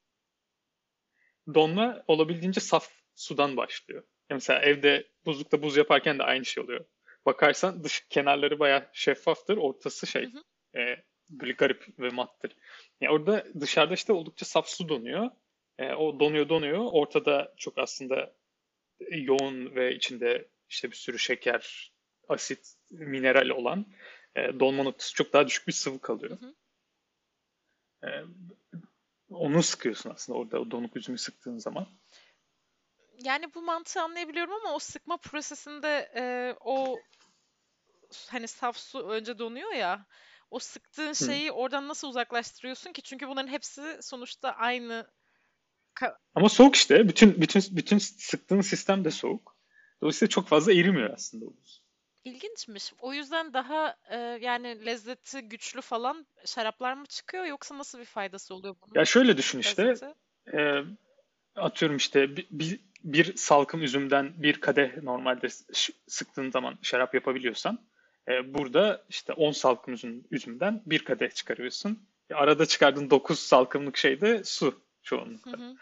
Donma olabildiğince saf sudan başlıyor. Ya Mesela evde buzlukta buz yaparken de aynı şey oluyor. Bakarsan dış kenarları bayağı şeffaftır, ortası şey Hı e, böyle garip ve mattır. Yani orada dışarıda işte oldukça saf su donuyor. E, o donuyor donuyor. Ortada çok aslında yoğun ve içinde işte bir sürü şeker, asit, mineral olan e, donma noktası çok daha düşük bir sıvı kalıyor. Hı hı. E, onu sıkıyorsun aslında orada o donuk üzümü sıktığın zaman. Yani bu mantığı anlayabiliyorum ama o sıkma prosesinde e, o hani saf su önce donuyor ya. O sıktığın Hı. şeyi oradan nasıl uzaklaştırıyorsun ki? Çünkü bunların hepsi sonuçta aynı Ama soğuk işte. Bütün bütün bütün sıktığın sistem de soğuk. Dolayısıyla çok fazla erimiyor aslında o buz. İlginçmiş. O yüzden daha e, yani lezzeti güçlü falan şaraplar mı çıkıyor yoksa nasıl bir faydası oluyor bunun Ya şöyle düşün işte. e, atıyorum işte bir, bir, bir salkım üzümden bir kadeh normalde sıktığın zaman şarap yapabiliyorsan e, burada işte 10 salkım üzüm, üzümden bir kadeh çıkarıyorsun. E, arada çıkardığın 9 salkımlık şey de su Hı çoğunlukla. hı.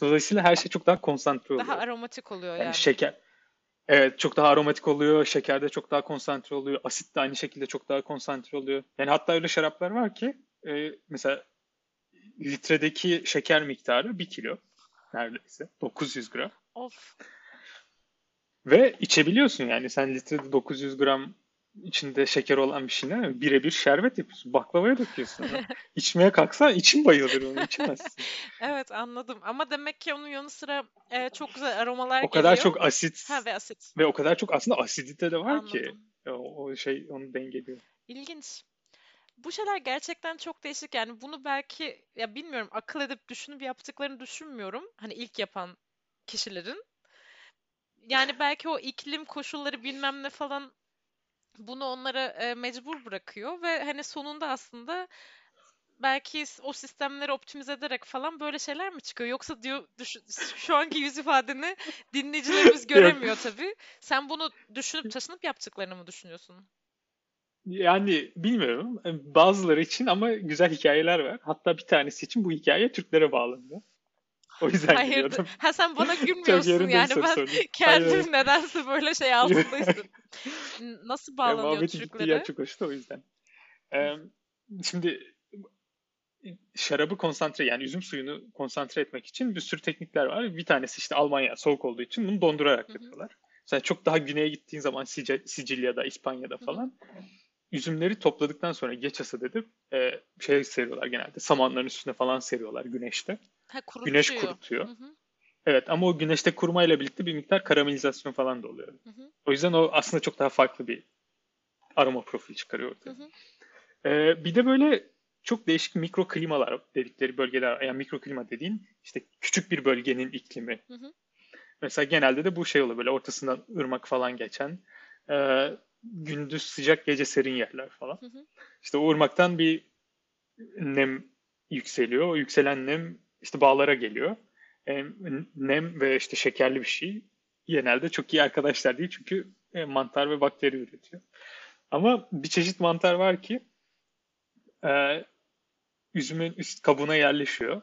Dolayısıyla her şey çok daha konsantre Daha oluyor. aromatik oluyor Yani yani. şeker evet çok daha aromatik oluyor, şeker de çok daha konsantre oluyor, asit de aynı şekilde çok daha konsantre oluyor. Yani hatta öyle şaraplar var ki e, mesela litredeki şeker miktarı 1 kilo neredeyse 900 gram. Of. Ve içebiliyorsun yani sen litrede 900 gram içinde şeker olan bir şeyine birebir şerbet yapıyorsun. Baklavaya döküyorsun. İçmeye kalksan için bayılır onu içemezsin. Evet anladım. Ama demek ki onun yanı sıra e, çok güzel aromalar O kadar geliyor. çok asit Ha ve asit. ve o kadar çok aslında asidite de var ki Anladım. o, o şey onu dengeliyor. İlginç. Bu şeyler gerçekten çok değişik. Yani bunu belki ya bilmiyorum akıl edip düşünüp yaptıklarını düşünmüyorum. Hani ilk yapan kişilerin. Yani belki o iklim koşulları bilmem ne falan bunu onlara e, mecbur bırakıyor ve hani sonunda aslında belki o sistemleri optimize ederek falan böyle şeyler mi çıkıyor? Yoksa diyor düşün, şu anki yüz ifadeni dinleyicilerimiz göremiyor tabii. Sen bunu düşünüp taşınıp yaptıklarını mı düşünüyorsun? Yani bilmiyorum. Bazıları için ama güzel hikayeler var. Hatta bir tanesi için bu hikaye Türklere bağlandı. O yüzden Hayır, gülüyordum. ha sen bana gülmüyorsun yani ben kendim hayır. nedense böyle şey altında hissettim. N- Nasıl Ya, bağlanıyor gittiği Türklere? yer çok hoştu o yüzden. Ee, şimdi şarabı konsantre yani üzüm suyunu konsantre etmek için bir sürü teknikler var. Bir tanesi işte Almanya soğuk olduğu için bunu dondurarak yapıyorlar. Mesela çok daha güneye gittiğin zaman Sicilya'da, İspanya'da falan üzümleri topladıktan sonra geç hasat edip e, şey seriyorlar genelde. Samanların üstüne falan seriyorlar güneşte. Ha, Güneş kurutuyor. Hı hı. Evet ama o güneşte kurumayla birlikte bir miktar karamelizasyon falan da oluyor. Hı hı. O yüzden o aslında çok daha farklı bir aroma profili çıkarıyor ortaya. Hı hı. Ee, bir de böyle çok değişik mikro klimalar dedikleri bölgeler, yani mikro klima dediğin işte küçük bir bölgenin iklimi. Hı hı. Mesela genelde de bu şey oluyor böyle ortasından ırmak falan geçen e, gündüz sıcak gece serin yerler falan. Hı hı. İşte o ırmaktan bir nem yükseliyor. O yükselen nem işte bağlara geliyor. E, nem ve işte şekerli bir şey genelde çok iyi arkadaşlar değil çünkü e, mantar ve bakteri üretiyor. Ama bir çeşit mantar var ki e, üzümün üst kabuğuna yerleşiyor.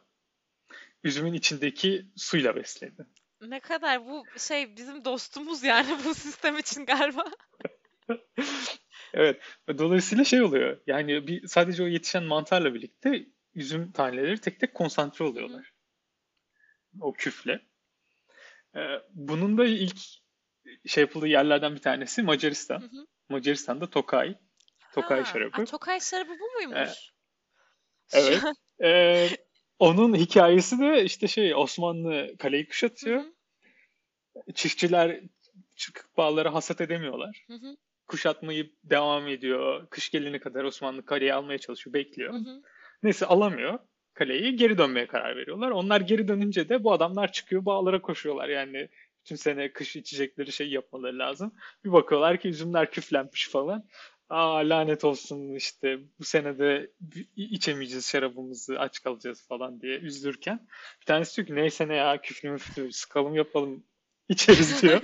Üzümün içindeki suyla besleniyor. Ne kadar bu şey bizim dostumuz yani bu sistem için galiba. evet. Dolayısıyla şey oluyor. Yani bir sadece o yetişen mantarla birlikte üzüm taneleri tek tek konsantre oluyorlar. O küfle. Ee, bunun da ilk şey yapıldığı yerlerden bir tanesi Macaristan. Hı hı. Macaristan'da Tokay. Tokay ha, şarabı. A, Tokay şarabı bu muymuş? Ee, evet. ee, onun hikayesi de işte şey Osmanlı kaleyi kuşatıyor. Hı hı. Çiftçiler çıkık bağları hasat edemiyorlar. Hı hı. Kuşatmayı devam ediyor. Kış gelene kadar Osmanlı kaleyi almaya çalışıyor, bekliyor. Hı hı. Neyse alamıyor kaleyi. Geri dönmeye karar veriyorlar. Onlar geri dönünce de bu adamlar çıkıyor bağlara koşuyorlar. Yani bütün sene kış içecekleri şey yapmaları lazım. Bir bakıyorlar ki üzümler küflenmiş falan. Aa lanet olsun işte bu sene de içemeyeceğiz şarabımızı aç kalacağız falan diye üzülürken bir tanesi diyor ki neyse ne ya küflü müflü sıkalım yapalım içeriz diyor.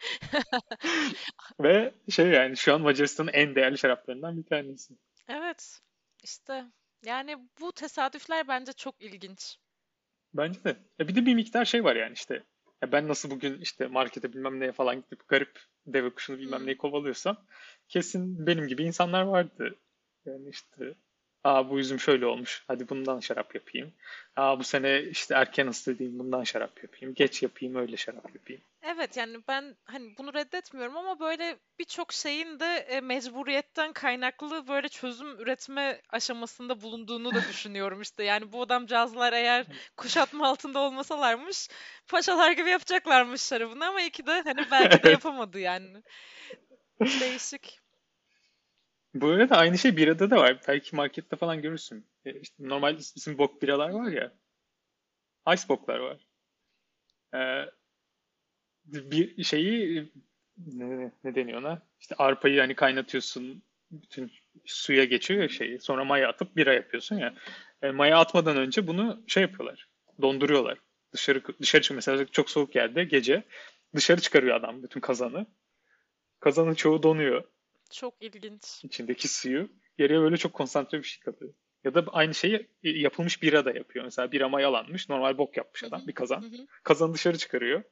Ve şey yani şu an Macaristan'ın en değerli şaraplarından bir tanesi. Evet işte yani bu tesadüfler bence çok ilginç. Bence de. Ya bir de bir miktar şey var yani işte ya ben nasıl bugün işte markete bilmem neye falan gidip garip deve kuşunu bilmem hmm. neyi kovalıyorsam kesin benim gibi insanlar vardı. Yani işte Aa bu üzüm şöyle olmuş. Hadi bundan şarap yapayım. Aa bu sene işte erken ısıtayım bundan şarap yapayım. Geç yapayım öyle şarap yapayım. Evet yani ben hani bunu reddetmiyorum ama böyle birçok şeyin de e, mecburiyetten kaynaklı böyle çözüm üretme aşamasında bulunduğunu da düşünüyorum işte. Yani bu adamcağızlar eğer kuşatma altında olmasalarmış paşalar gibi yapacaklarmış şarabını ama iki de hani belki de yapamadı yani. Değişik. Bu arada aynı şey birada da var. Belki markette falan görürsün. E, işte normal bizim bok biralar var ya. Ice boklar var. Ee, bir şeyi ne, ne deniyor ona? İşte arpayı hani kaynatıyorsun. Bütün suya geçiyor ya şeyi. Sonra maya atıp bira yapıyorsun ya. E, maya atmadan önce bunu şey yapıyorlar. Donduruyorlar. Dışarı dışarı çıkıyor. Mesela çok soğuk yerde gece dışarı çıkarıyor adam bütün kazanı. Kazanın çoğu donuyor. Çok ilginç. İçindeki suyu. Geriye böyle çok konsantre bir şey kalıyor. Ya da aynı şeyi yapılmış bira da yapıyor. Mesela bira mayalanmış. Normal bok yapmış adam. bir kazan. Kazanı dışarı çıkarıyor.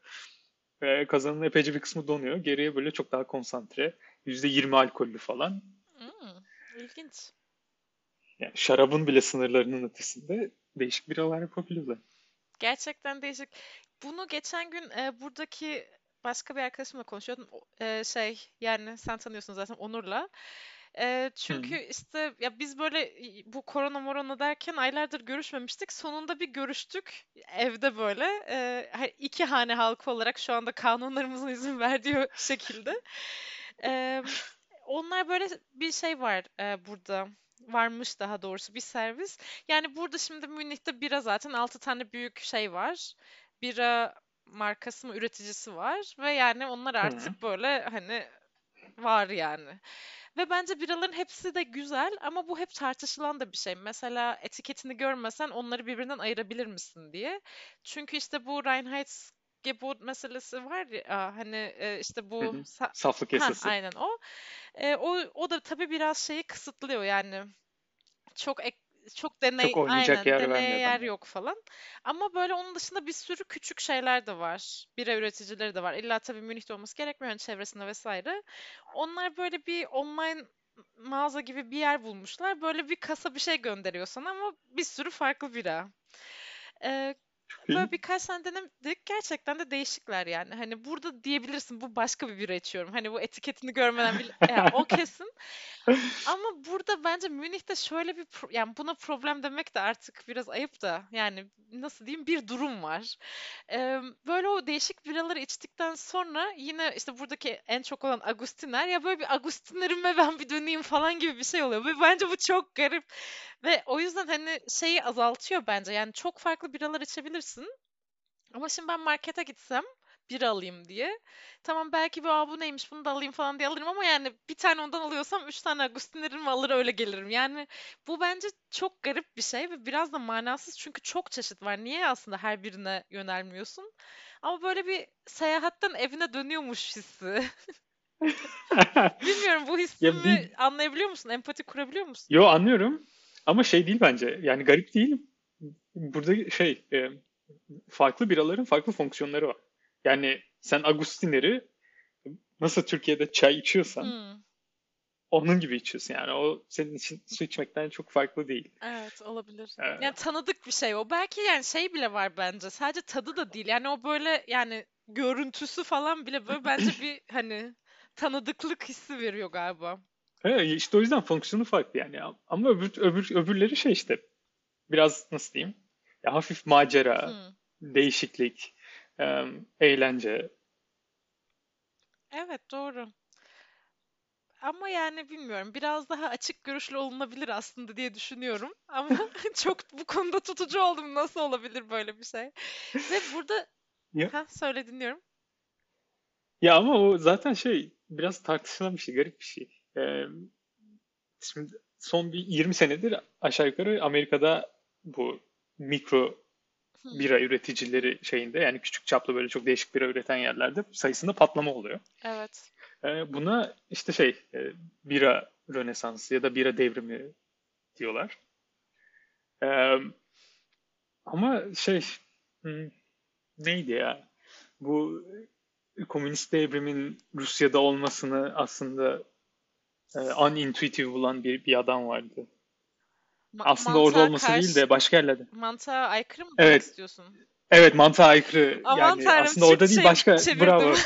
Ve kazanın epeyce bir kısmı donuyor. Geriye böyle çok daha konsantre. %20 alkollü falan. Hmm, ilginç. Yani şarabın bile sınırlarının ötesinde değişik biralar yapabiliyorlar. Gerçekten değişik. Bunu geçen gün e, buradaki başka bir arkadaşımla konuşuyordum. Ee, şey yani sen tanıyorsun zaten Onur'la. Ee, çünkü hmm. işte ya biz böyle bu korona morona derken aylardır görüşmemiştik. Sonunda bir görüştük evde böyle. Ee, iki hane halkı olarak şu anda kanunlarımızın izin verdiği şekilde. Ee, onlar böyle bir şey var e, burada varmış daha doğrusu bir servis. Yani burada şimdi Münih'te bira zaten 6 tane büyük şey var. Bira markası mı üreticisi var ve yani onlar artık Hı. böyle hani var yani. Ve bence biraların hepsi de güzel ama bu hep tartışılan da bir şey. Mesela etiketini görmesen onları birbirinden ayırabilir misin diye. Çünkü işte bu Reinheitsgebot meselesi var ya hani e, işte bu Sa- saflık yasası. Ha, aynen o. E, o o da tabii biraz şeyi kısıtlıyor yani. Çok ek, çok deney çok aynen, yer deneye yer yok falan. Ama böyle onun dışında bir sürü küçük şeyler de var. Bira üreticileri de var. İlla tabii Münih'te olması gerekmiyor hani çevresinde vesaire. Onlar böyle bir online mağaza gibi bir yer bulmuşlar. Böyle bir kasa bir şey gönderiyor sana ama bir sürü farklı bira. Ee, böyle birkaç tane denedik. Gerçekten de değişikler yani. Hani burada diyebilirsin bu başka bir bira içiyorum. Hani bu etiketini görmeden bile yani o kesin. Ama burada bence Münih'te şöyle bir pro- yani buna problem demek de artık biraz ayıp da yani nasıl diyeyim bir durum var. Ee, böyle o değişik biraları içtikten sonra yine işte buradaki en çok olan Agustiner ya böyle bir Agustiner'ime ben bir döneyim falan gibi bir şey oluyor. Ve bence bu çok garip. Ve o yüzden hani şeyi azaltıyor bence. Yani çok farklı biralar içebilirsin. Ama şimdi ben markete gitsem bira alayım diye. Tamam belki bir Aa, bu neymiş bunu da alayım falan diye alırım ama yani bir tane ondan alıyorsam üç tane Agustiner'imi alır öyle gelirim. Yani bu bence çok garip bir şey ve biraz da manasız çünkü çok çeşit var. Niye aslında her birine yönelmiyorsun? Ama böyle bir seyahatten evine dönüyormuş hissi. Bilmiyorum bu Ya hissimi bir anlayabiliyor musun? Empati kurabiliyor musun? yo anlıyorum ama şey değil bence. Yani garip değil. Burada şey e, farklı biraların farklı fonksiyonları var. Yani sen Agustiner'i nasıl Türkiye'de çay içiyorsan Hmm, onun gibi içiyorsun. Yani o senin için su içmekten çok farklı değil. evet olabilir. Ee, Yani tanıdık bir şey o. Belki yani şey bile var bence. Sadece tadı da değil. Yani o böyle yani görüntüsü falan bile böyle bence bir hani tanıdıklık hissi veriyor galiba. evet, işte o yüzden fonksiyonu farklı yani. Ama öbür, öbür, öbürleri şey işte biraz nasıl diyeyim? Ya hafif macera, Hmm. değişiklik, e, eğlence. Evet doğru. Ama yani bilmiyorum. Biraz daha açık görüşlü olunabilir aslında diye düşünüyorum. Ama çok bu konuda tutucu oldum. Nasıl olabilir böyle bir şey? Ve burada Ya, ha söyle dinliyorum. ya ama o zaten şey biraz tartışılan bir şey, garip bir şey. E, şimdi son bir 20 senedir aşağı yukarı Amerika'da bu mikro bira üreticileri şeyinde yani küçük çaplı böyle çok değişik bira üreten yerlerde sayısında patlama oluyor. Evet. E, buna işte şey e, bira rönesansı ya da bira devrimi diyorlar. E, ama şey neydi ya? Bu komünist devrimin Rusya'da olmasını aslında e, unintuitive bulan bir, bir adam vardı. Aslında orada olması değil karşı de başka yerlerde. mantığa aykırı mı Evet, istiyorsun? evet mantığa aykırı Aman yani tanrım aslında orada değil başka çevirdim. bravo.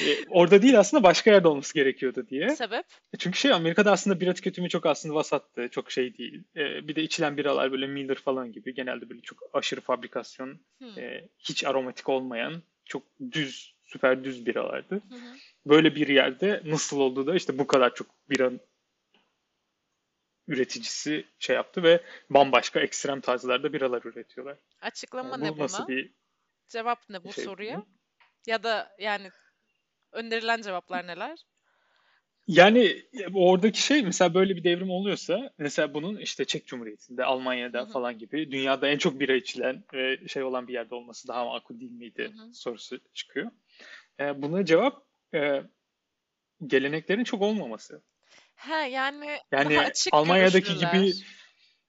E, orada değil aslında başka yerde olması gerekiyordu diye. Sebep? E, Çünkü şey Amerika'da aslında bira tüketimi çok aslında vasattı. Çok şey değil. E, bir de içilen biralar böyle Miller falan gibi genelde böyle çok aşırı fabrikasyon, Hmm. e, hiç aromatik olmayan çok düz, süper düz biralardı. Hı hı. Böyle bir yerde nasıl oldu da işte bu kadar çok bira üreticisi şey yaptı ve bambaşka ekstrem tarzlarda biralar üretiyorlar. Açıklama Yani ne bu nasıl buna? bir Cevap ne bu şey? soruya? Ya da yani önerilen cevaplar neler? Yani oradaki şey mesela böyle bir devrim oluyorsa mesela bunun işte Çek Cumhuriyeti'nde, Almanya'da hı. falan gibi dünyada en çok bira içilen ve şey olan bir yerde olması daha makul değil miydi hı. sorusu çıkıyor. E, buna cevap e, geleneklerin çok olmaması. He yani daha Yani açık Almanya'daki gibi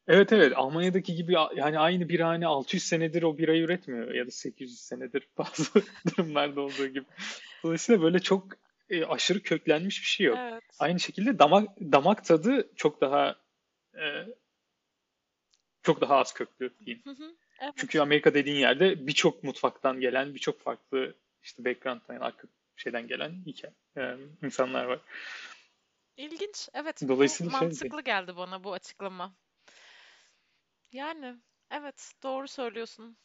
evet evet. Almanya'daki gibi yani aynı birhane 600 senedir o birayı üretmiyor ya da 800 senedir bazı durumlarda olduğu gibi. Dolayısıyla böyle çok e, aşırı köklenmiş bir şey yok. Evet. Aynı şekilde damak damak tadı çok daha e, çok daha az köklü diyeyim. Hı hı. Evet. Çünkü Amerika dediğin yerde birçok mutfaktan gelen, birçok farklı işte background'dan, arka şeyden gelen hikaye, e, insanlar var. İlginç. Evet, bu Dolayısıyla şey değil. mantıklı geldi bana bu açıklama. Yani evet doğru söylüyorsun.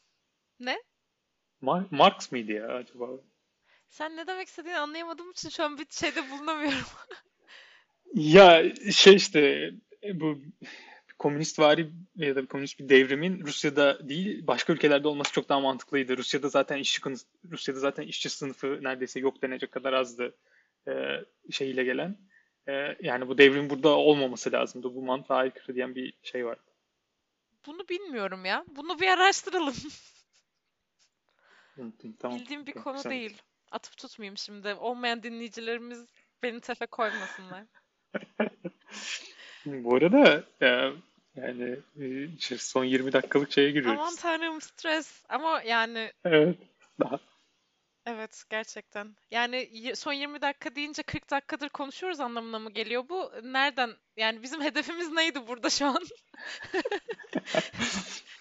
Ne? Mar- Marx mıydı ya acaba? Sen ne demek istediğini anlayamadığım için şu an bir şeyde bulunamıyorum. Ya şey işte e, bu komünistvari ya da komünist bir devrimin Rusya'da değil başka ülkelerde olması çok daha mantıklıydı. Rusya'da zaten işçi Rusya'da zaten işçi sınıfı neredeyse yok denecek kadar azdı e, şeyiyle gelen. E, yani bu devrim burada olmaması lazımdı. Bu mantığa aykırı diyen bir şey var. Bunu bilmiyorum ya. Bunu bir araştıralım. Tamam. Bildiğim bir Tamam, konu sen- değil. Atıp tutmayayım şimdi. Olmayan dinleyicilerimiz beni tefe koymasınlar. Bu arada e, yani e, işte son 20 dakikalık şeye Aman giriyoruz. tanrım stres. Ama yani Evet. Daha Evet, gerçekten. Yani y- son 20 dakika deyince 40 dakikadır konuşuyoruz anlamına mı geliyor bu? Nereden? Yani bizim hedefimiz neydi burada şu an?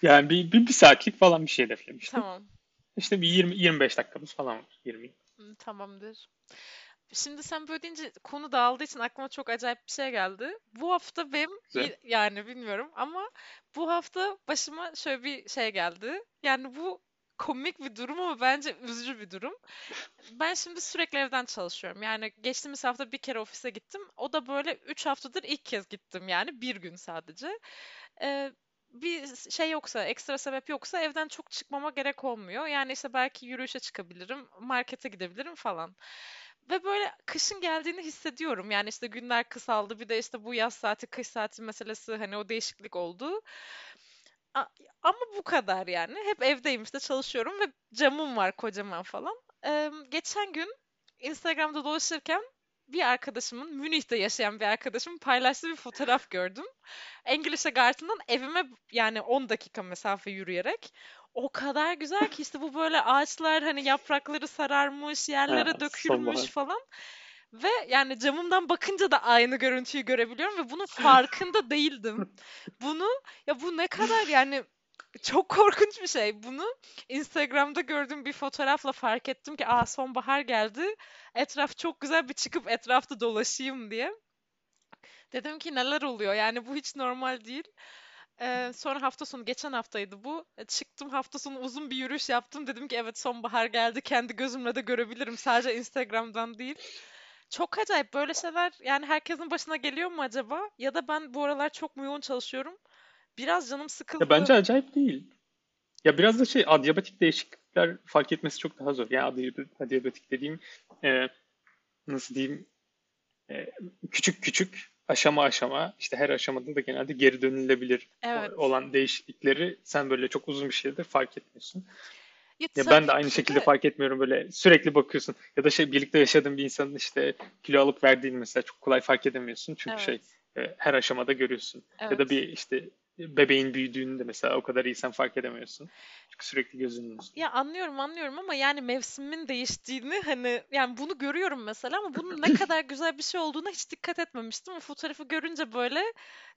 Yani bir, bir, bir saatlik falan bir şey hedeflemiştim. Tamam. İşte bir 20-25 dakikamız falan var. 20. Hmm, Tamamdır. Şimdi sen böyle deyince konu dağıldığı için aklıma çok acayip bir şey geldi. Bu hafta benim Güzel. yani bilmiyorum ama bu hafta başıma şöyle bir şey geldi. Yani bu komik bir durum ama bence üzücü bir durum. Ben şimdi sürekli evden çalışıyorum. Yani geçtiğimiz hafta bir kere ofise gittim. O da böyle 3 haftadır ilk kez gittim yani bir gün sadece. Ee, bir şey yoksa, ekstra sebep yoksa evden çok çıkmama gerek olmuyor. Yani işte belki yürüyüşe çıkabilirim, markete gidebilirim falan. Ve böyle kışın geldiğini hissediyorum. Yani işte günler kısaldı. Bir de işte bu yaz saati, kış saati meselesi hani o değişiklik oldu. A- Ama bu kadar yani. Hep evdeyim işte çalışıyorum ve camım var kocaman falan. Eee, geçen gün Instagram'da dolaşırken bir arkadaşımın, Münih'te yaşayan bir arkadaşımın paylaştığı bir fotoğraf gördüm. English'e Garten'dan evime yani 10 dakika mesafe yürüyerek. O kadar güzel ki işte bu böyle ağaçlar hani yaprakları sararmış, Ha, yerlere dökülmüş sonbahar. falan. Ve yani camımdan bakınca da aynı görüntüyü görebiliyorum ve bunun farkında değildim. Bunu ya bu ne kadar yani çok korkunç bir şey. Bunu Instagram'da gördüğüm bir fotoğrafla fark ettim ki aa sonbahar geldi. Etraf çok güzel bir çıkıp etrafta dolaşayım diye. Dedim ki neler oluyor? Yani bu hiç normal değil. Ee, sonra hafta sonu, geçen haftaydı bu. E, Çıktım hafta sonu uzun bir yürüyüş yaptım. Dedim ki evet sonbahar geldi. Kendi gözümle de görebilirim. Sadece Instagram'dan değil. Çok acayip böyle şeyler yani herkesin başına geliyor mu acaba? Ya da ben bu aralar çok mu yoğun çalışıyorum? Biraz canım Ya sıkıldı. bence acayip değil. Ya biraz da şey adiyabatik değişiklikler fark etmesi çok daha zor. Yani adiyabatik dediğim e, nasıl diyeyim e, küçük küçük aşama aşama işte her aşamada da genelde geri dönülebilir Evet. olan değişiklikleri sen böyle çok uzun bir sürede fark etmiyorsun. Ya ben de aynı ki şekilde de fark etmiyorum böyle sürekli bakıyorsun ya da şey birlikte yaşadığın bir insanın işte kilo alıp verdiğini mesela çok kolay fark edemiyorsun çünkü şey evet. e, her aşamada görüyorsun. Ya da Evet. bir işte bebeğin büyüdüğünü de mesela o kadar iyi sen fark edemiyorsun. Çünkü sürekli gözünün üstünde. Ya anlıyorum anlıyorum ama yani mevsimin değiştiğini hani yani bunu görüyorum mesela ama bunun ne kadar güzel bir şey olduğuna hiç dikkat etmemiştim. O fotoğrafı görünce böyle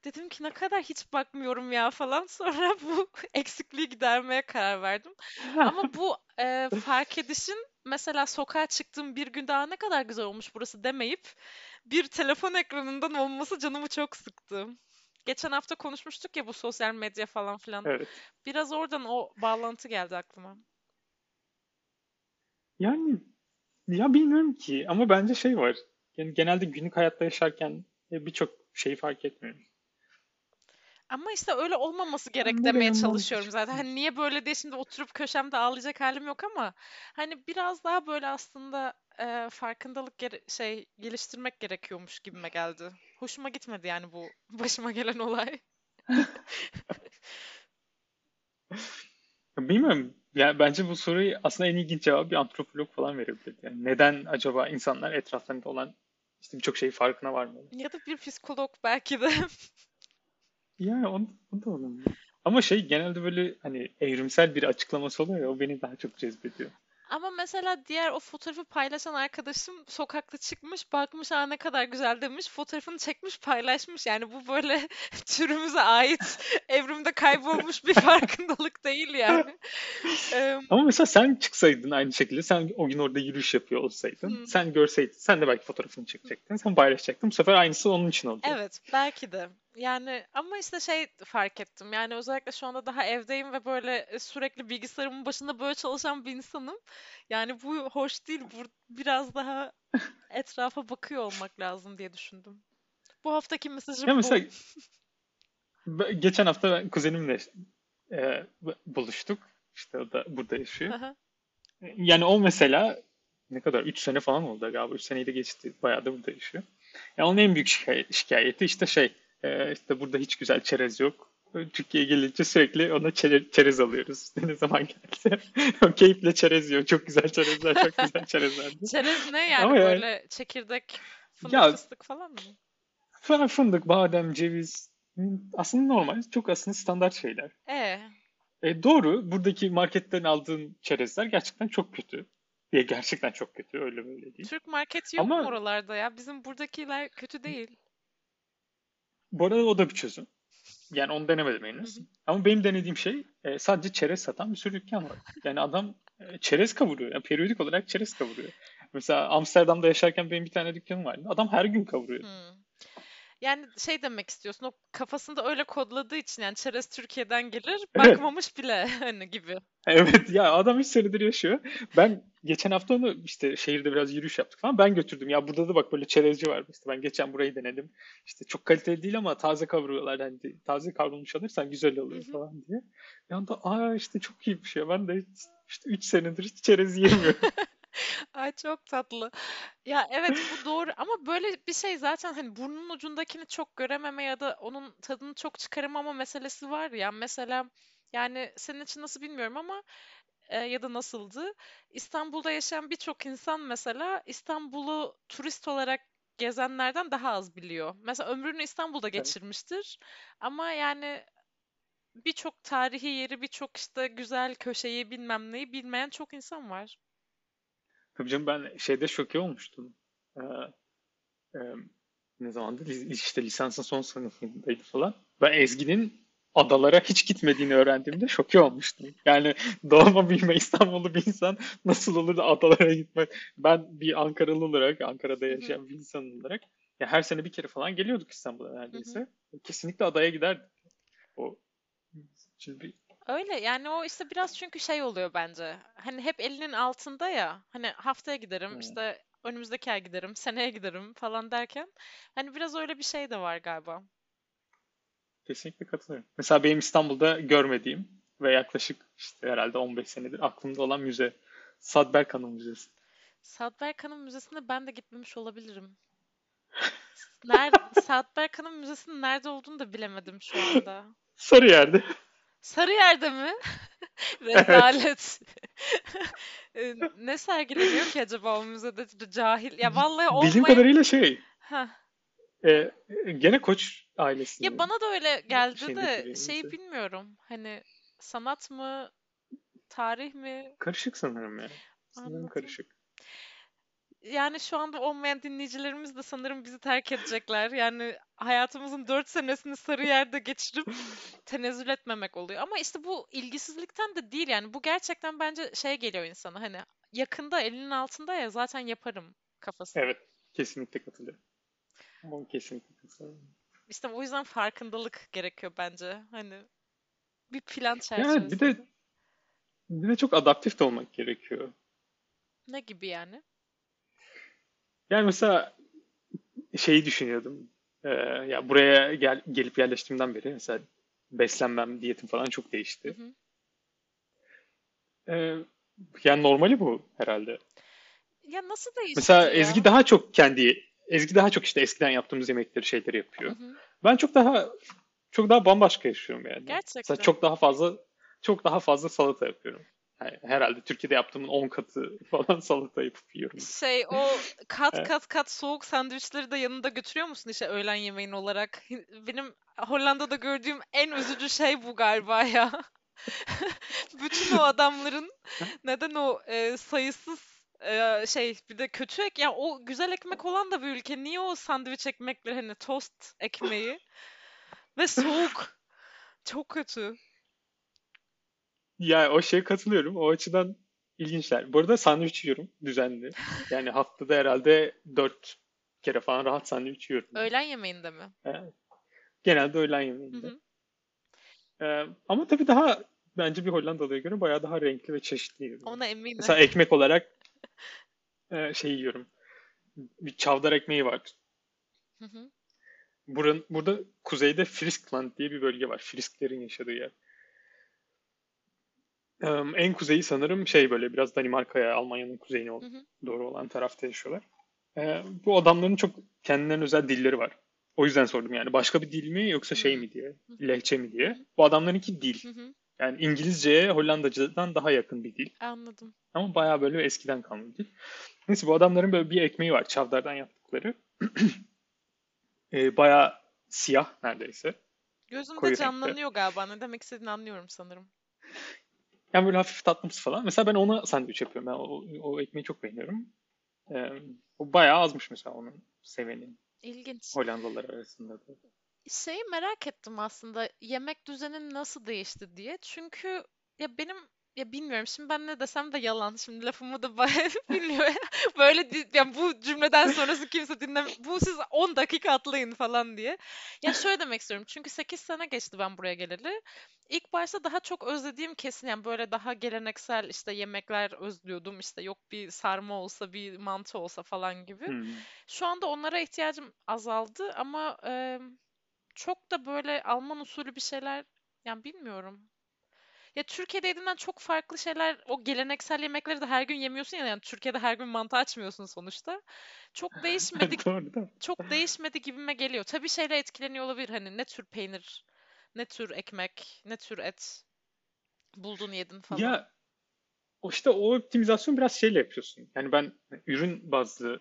dedim ki ne kadar hiç bakmıyorum ya falan. Sonra bu eksikliği gidermeye karar verdim. Ama bu e, fark edişin mesela sokağa çıktığım bir gün daha ne kadar güzel olmuş burası demeyip bir telefon ekranından olması canımı çok sıktı. Geçen hafta konuşmuştuk ya bu sosyal medya falan filan. Evet. Biraz oradan o bağlantı geldi aklıma. Yani ya bilmiyorum ki ama bence şey var. Yani genelde günlük hayatta yaşarken e, birçok şeyi fark etmiyoruz. Ama işte öyle olmaması gerek Nereye demeye çalışıyorum zaten. Hani niye böyle diye şimdi oturup köşemde ağlayacak halim yok ama hani biraz daha böyle aslında e, farkındalık gere- şey geliştirmek gerekiyormuş gibime geldi. Hoşuma gitmedi yani bu başıma gelen olay. Bilmiyorum. Yani bence bu soruyu aslında en ilginç cevabı bir antropolog falan verebilir. Yani neden acaba insanlar etraflarında olan işte birçok şeyin farkına varmıyor? Ya da bir psikolog belki de. Yani o, o da olabilir. Ama şey genelde böyle hani evrimsel bir açıklaması oluyor ya o beni daha çok cezbediyor. Ama mesela diğer o fotoğrafı paylaşan arkadaşım sokakta çıkmış, bakmış aa ne kadar güzel demiş, fotoğrafını çekmiş, paylaşmış. Yani bu böyle türümüze ait, evrimde kaybolmuş bir farkındalık değil yani. Ama mesela sen çıksaydın aynı şekilde sen o gün orada yürüyüş yapıyor olsaydın hmm, sen görseydin sen de belki fotoğrafını çekecektin sen paylaşacaktın bu sefer aynısı onun için olacak. Evet, belki de. Yani ama işte şey fark ettim. Yani özellikle şu anda daha evdeyim ve böyle e, sürekli bilgisayarımın başında böyle çalışan bir insanım. Yani bu hoş değil. Bu biraz daha etrafa bakıyor olmak lazım diye düşündüm. Bu haftaki Ya mesajım bu. mesela ben- geçen hafta ben kuzenimle e, buluştuk işte o da burada yaşıyor. Aha. Yani o mesela ne kadar 3 sene falan oldu galiba 3 seneyi de geçti bayağı da burada yaşıyor. Yani onun en büyük şikay- şikayeti işte şey e, işte burada hiç güzel çerez yok. Türkiye'ye gelince sürekli ona çere- çerez alıyoruz. Ne zaman gelse o keyifle çerez yiyor. Çok güzel çerezler, çok güzel çerezler. Çerez ne yani Ama yani böyle çekirdek, fındık ya fıstık falan mı? fındık, badem, ceviz aslında normal, çok aslında standart şeyler. E, E, doğru, buradaki marketten aldığın çerezler gerçekten çok kötü. Ya gerçekten çok kötü. Öyle böyle değil. Türk marketi yok mu Ama oralarda ya? Bizim buradakiler kötü değil. Bu arada o da bir çözüm. Yani onu denemedim henüz. Ama benim denediğim şey e, sadece çerez satan bir sürü dükkan var. Yani adam e, çerez kavuruyor. Yani periyodik olarak çerez kavuruyor. Mesela Amsterdam'da yaşarken benim bir tane dükkanım vardı. Adam her gün kavuruyor. Hmm. Yani şey demek istiyorsun, o kafasında öyle kodladığı için yani çerez Türkiye'den gelir, Evet. bakmamış bile hani gibi. Evet ya adam 3 senedir yaşıyor. Ben geçen hafta onu işte şehirde biraz yürüyüş yaptık falan. Ben götürdüm. Ya burada da bak böyle çerezci var. İşte ben geçen burayı denedim. İşte çok kaliteli değil ama taze kavuruyorlar. Hani taze kavrulmuş alırsan güzel oluyor falan diye. Bir anda aa işte çok iyiymiş ya. Ben de işte 3 senedir hiç çerez yemiyorum. Ay çok tatlı. Ya evet bu doğru ama böyle bir şey zaten hani burnun ucundakini çok görememe ya da onun tadını çok çıkaramama meselesi var ya. Mesela yani senin için nasıl bilmiyorum ama e, ya da nasıldı? İstanbul'da yaşayan birçok insan mesela İstanbul'u turist olarak gezenlerden daha az biliyor. Mesela ömrünü İstanbul'da Tabii. geçirmiştir ama yani birçok tarihi yeri, birçok işte güzel köşeyi bilmem neyi bilmeyen çok insan var. Tabii canım ben şeyde şoke olmuştum. Ee, e, ne zamandı? İşte lisansın son sınıfındaydı falan. Ben Ezgi'nin adalara hiç gitmediğini öğrendiğimde şoke olmuştum. Yani doğma büyüme İstanbullu bir insan nasıl olur da adalara gitmez. Ben bir Ankaralı olarak, Ankara'da yaşayan bir insan olarak ya her sene bir kere falan geliyorduk İstanbul'a neredeyse. Kesinlikle adaya giderdik. O şimdi bir Öyle yani o işte biraz çünkü şey oluyor bence. Hani hep elinin altında ya. Hani haftaya giderim, işte önümüzdeki ay giderim, seneye giderim falan derken hani biraz öyle bir şey de var galiba. kesinlikle katılıyorum. Mesela benim İstanbul'da görmediğim ve yaklaşık işte herhalde 15 senedir aklımda olan müze Sad Berkan'ın müzesi. Saat Berkan'ın müzesine ben de gitmemiş olabilirim. Nerede, Saat Berkan'ın müzesinin nerede olduğunu da bilemedim şu anda. Sarıyer'de. Sarıyer'de mi? Rezalet. Ne sergileniyor ki acaba o müzede cahil? Ya vallahi Bildiğim olmaya... kadarıyla şey Heh. e, gene Koç Ya ailesinin bana da öyle geldi şeyindeki de şeyi bilmiyorum. Hani sanat mı, tarih mi? Karışık sanırım ya. Sanırım karışık. Yani şu anda olmayan dinleyicilerimiz de sanırım bizi terk edecekler. Yani hayatımızın dört senesini Sarıyer'de geçirip tenezzül etmemek oluyor. Ama işte bu ilgisizlikten de değil yani. Bu gerçekten bence şey geliyor insana hani yakında elinin altında ya zaten yaparım kafası. Evet. Kesinlikle katılıyorum. Ama kesinlikle katılıyorum. İşte o yüzden farkındalık gerekiyor bence. Hani bir plan Yani bir de bir de çok adaptif de olmak gerekiyor. Ne gibi yani? Yani mesela şeyi düşünüyordum. Ee, ya buraya gel, gelip yerleştiğimden beri mesela beslenmem, diyetim falan çok Hı değişti. hı. Ee, yani normali bu herhalde. Ya nasıl değişti Mesela Ezgi ya? daha çok kendi Ezgi daha çok işte eskiden yaptığımız yemekleri şeyleri Hı yapıyor. hı. Ben çok daha çok daha bambaşka yaşıyorum yani. Mesela Gerçekten. çok daha fazla çok daha fazla salata yapıyorum. Yani herhalde Türkiye'de yaptığımın 10 katı falan salata yapıp yiyorum. Şey o kat kat kat soğuk sandviçleri de yanında götürüyor musun işte öğlen yemeğin olarak? Benim Hollanda'da gördüğüm en üzücü şey bu galiba ya. Bütün o adamların neden o e, sayısız e, şey bir de kötü ek ya o güzel ekmek olan da bir ülke niye o sandviç ekmekleri hani tost ekmeği ve soğuk çok kötü. Ya o şeye katılıyorum. O açıdan ilginçler. Bu arada sandviç yiyorum düzenli. Yani haftada herhalde 4 kere falan rahat sandviç yiyorum. Öğlen yemeğinde mi? Evet. Genelde öğlen Hı yemeğinde. hı. Ee, ama tabii daha bence bir Hollandalı'ya göre bayağı daha renkli ve çeşitli yiyorum. Ona eminim. Mesela ekmek olarak e, şey yiyorum. Bir çavdar ekmeği var. Hı hı. Buranın, burada kuzeyde Friskland diye bir bölge var. Frisklerin yaşadığı yer. En kuzeyi sanırım şey böyle biraz Danimarka'ya, Almanya'nın kuzeyine Hı hı. doğru olan tarafta yaşıyorlar. Ee, bu adamların çok kendilerine özel dilleri var. O yüzden sordum yani başka bir dil mi yoksa şey mi diye, lehçe mi diye. Bu adamlarınki dil. Hı hı. Yani İngilizceye Hollandacadan daha yakın bir dil. Anladım. Ama bayağı böyle eskiden kalma bir dil. Neyse bu adamların böyle bir ekmeği var çavdardan yaptıkları. Ee, bayağı siyah neredeyse. Gözümde Koyu renkte. canlanıyor galiba. Ne demek istediğini anlıyorum sanırım. Yani böyle hafif tatlımsı falan. Mesela ben ona sandviç yapıyorum. Ben o, o ekmeği çok beğeniyorum. Ee, o bayağı azmış mesela onun seveni İlginç. Hollandalılar arasında da. Şeyi merak ettim aslında yemek düzenin nasıl değişti diye. Çünkü ya benim ya bilmiyorum şimdi ben ne desem de yalan. Şimdi lafımı da bilmiyor. Böyle yani bu cümleden sonrası kimse dinlem bu siz 10 dakika atlayın falan diye. Ya şöyle demek istiyorum. Çünkü 8 sene geçti ben buraya geleli. İlk başta daha çok özlediğim kesin yani böyle daha geleneksel işte yemekler özlüyordum. İşte yok bir sarma olsa bir mantı olsa falan gibi. Hmm. Şu anda onlara ihtiyacım azaldı ama e, çok da böyle Alman usulü bir şeyler yani bilmiyorum. Ya Türkiye'de yediğinden çok farklı şeyler o geleneksel yemekleri de her gün yemiyorsun ya yani Türkiye'de her gün mantı açmıyorsun sonuçta. Çok değişmedi çok değişmedi gibime geliyor. Tabii şeyle etkileniyor olabilir hani ne tür peynir, ne tür ekmek, ne tür et buldun yedin falan. Ya o işte o optimizasyon biraz şeyle yapıyorsun. Yani ben ürün bazlı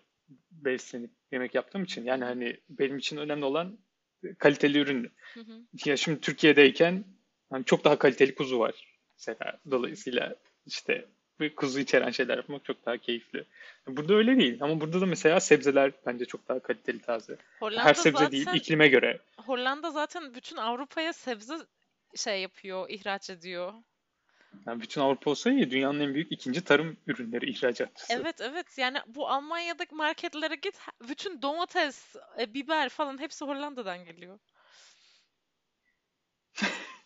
beslenip yemek yaptığım için yani hani benim için önemli olan kaliteli ürün. Hı hı. Ya şimdi Türkiye'deyken hani çok daha kaliteli kuzu var. Mesela dolayısıyla işte bu kuzu içeren şeyler yapmak çok daha keyifli. Burada öyle değil ama burada da mesela sebzeler bence çok daha kaliteli taze. Hollanda Her sebze değil, zaten iklime göre. Hollanda zaten bütün Avrupa'ya sebze şey yapıyor, ihraç ediyor. Yani bütün Avrupa olsa iyi, dünyanın en büyük ikinci tarım ürünleri ihracatçısı. Evet evet yani bu Almanya'daki marketlere git bütün domates, e, biber falan hepsi Hollanda'dan geliyor.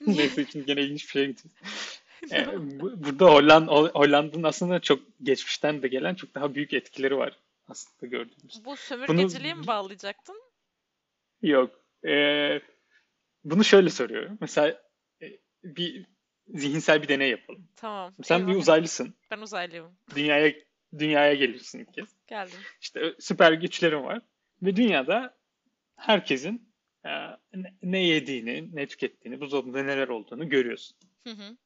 Neyse şimdi gene ilginç bir şeye gideceğiz. Ee, bu- burada Hollanda, Hollanda'nın aslında çok geçmişten de gelen çok daha büyük etkileri var aslında gördüğümüz. Bu Bunu sömürgeciliğe mi bağlayacaktın? yok. Ee, bunu şöyle soruyorum. Mesela e, bir zihinsel bir deney yapalım. Tamam. Sen bir Eyvah. uzaylısın. Ben uzaylıyım. Dünyaya dünyaya gelirsin ilk kez. Geldim. İşte süper güçlerin var. Ve dünyada herkesin ne- yediğini, ne tükettiğini, buzdolabında neler olduğunu görüyorsun. Hı hı.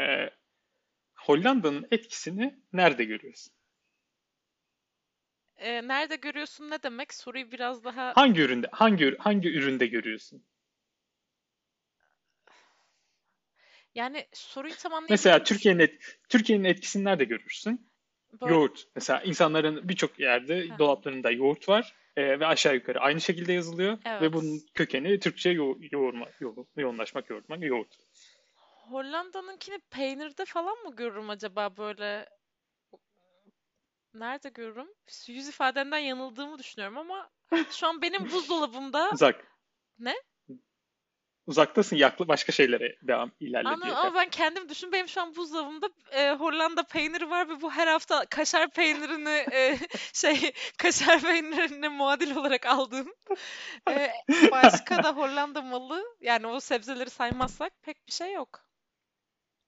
Ee, Hollanda'nın etkisini nerede görüyorsun? Ee, nerede görüyorsun ne demek? Soruyu biraz daha Hangi üründe, hangi hangi üründe görüyorsun? yani soruyu tam Mesela. Türkiye'nin et- Türkiye'nin etkisini nerede görürsün? Böyle Yoğurt. Mesela insanların birçok yerde hı. dolaplarında yoğurt var e, ve aşağı yukarı aynı şekilde yazılıyor ve Evet. bunun kökeni Türkçe yo yoğurma, yo yoğunlaşmak, yoğurtmak, yoğurt. Hollanda'nınkini peynirde falan mı görürüm acaba böyle? Nerede görürüm? Yüz ifadenden yanıldığımı düşünüyorum ama şu an benim buzdolabımda Uzak. ne? Uzaktasın, yaklı başka şeylere devam ilerle diye. ama ben kendim düşün. Benim şu an buzdolabımda e, Hollanda peyniri var ve bu her hafta kaşar peynirini e, şey kaşar peynirine muadil olarak aldığım. E, başka da Hollanda malı yani o sebzeleri saymazsak pek bir şey yok.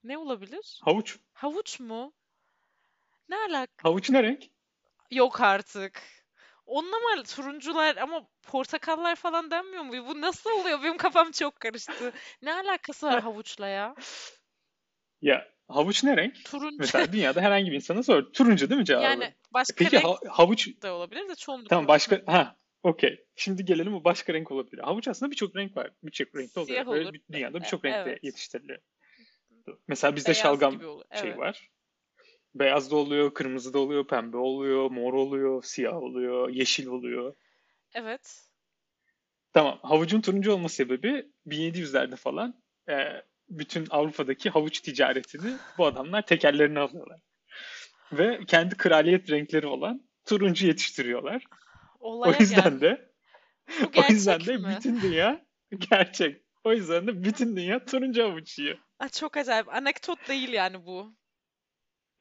Ne olabilir? Havuç. Havuç mu? Ne alaka? Havuç ne renk? Yok artık. Onunla mı turuncular ama portakallar falan denmiyor mu? Bu nasıl oluyor? Benim kafam çok karıştı. Ne alakası var havuçla ya? Ya havuç ne renk? Turuncu. Mesela dünyada herhangi bir insana sor. Turuncu değil mi cevabı? Yani başka Peki renk ha- havuç de olabilir de çoğunlukla. tamam başka ha okey. Şimdi gelelim bu başka renk olabilir. Havuç aslında birçok renk var. Birçok renkte oluyor. Siyah Böyle olur. bir- dünyada E- birçok renkte evet. yetiştiriliyor. Mesela bizde Beyaz şalgam şey Evet. var. Beyaz da oluyor, kırmızı da oluyor, pembe oluyor, mor oluyor, siyah oluyor, yeşil oluyor. Evet. Tamam. Havucun turuncu olma sebebi 1700'lerde falan e, bütün Avrupa'daki havuç ticaretini bu adamlar tekerlerine alıyorlar. Ve kendi kraliyet renkleri olan turuncu yetiştiriyorlar. Olaya o yüzden gel. de Bu o yüzden de mi? bütün dünya gerçek. O yüzden de bütün dünya turuncu havuç yiyor. Aa, çok acayip. Anekdot değil yani bu.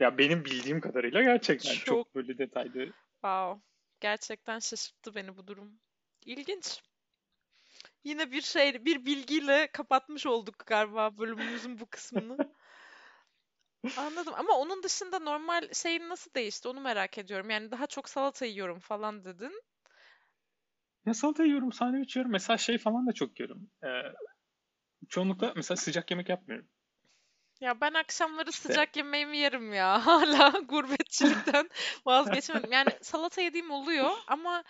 Ya benim bildiğim kadarıyla gerçekten çok, Çok. böyle detaylı. Wow. Gerçekten şaşırttı beni bu durum. İlginç. Yine bir şey, bir bilgiyle kapatmış olduk galiba bölümümüzün bu kısmını. Anladım ama onun dışında normal şeyin nasıl değişti onu merak ediyorum. Yani daha çok salata yiyorum falan dedin. Ya salata yiyorum, sandviç yiyorum. Mesela şey falan da çok yiyorum. Ee, çoğunlukla mesela sıcak yemek yapmıyorum. Ya ben akşamları İşte sıcak yemeğimi yerim ya. Hala gurbetçilikten vazgeçemedim. Yani salata yediğim oluyor ama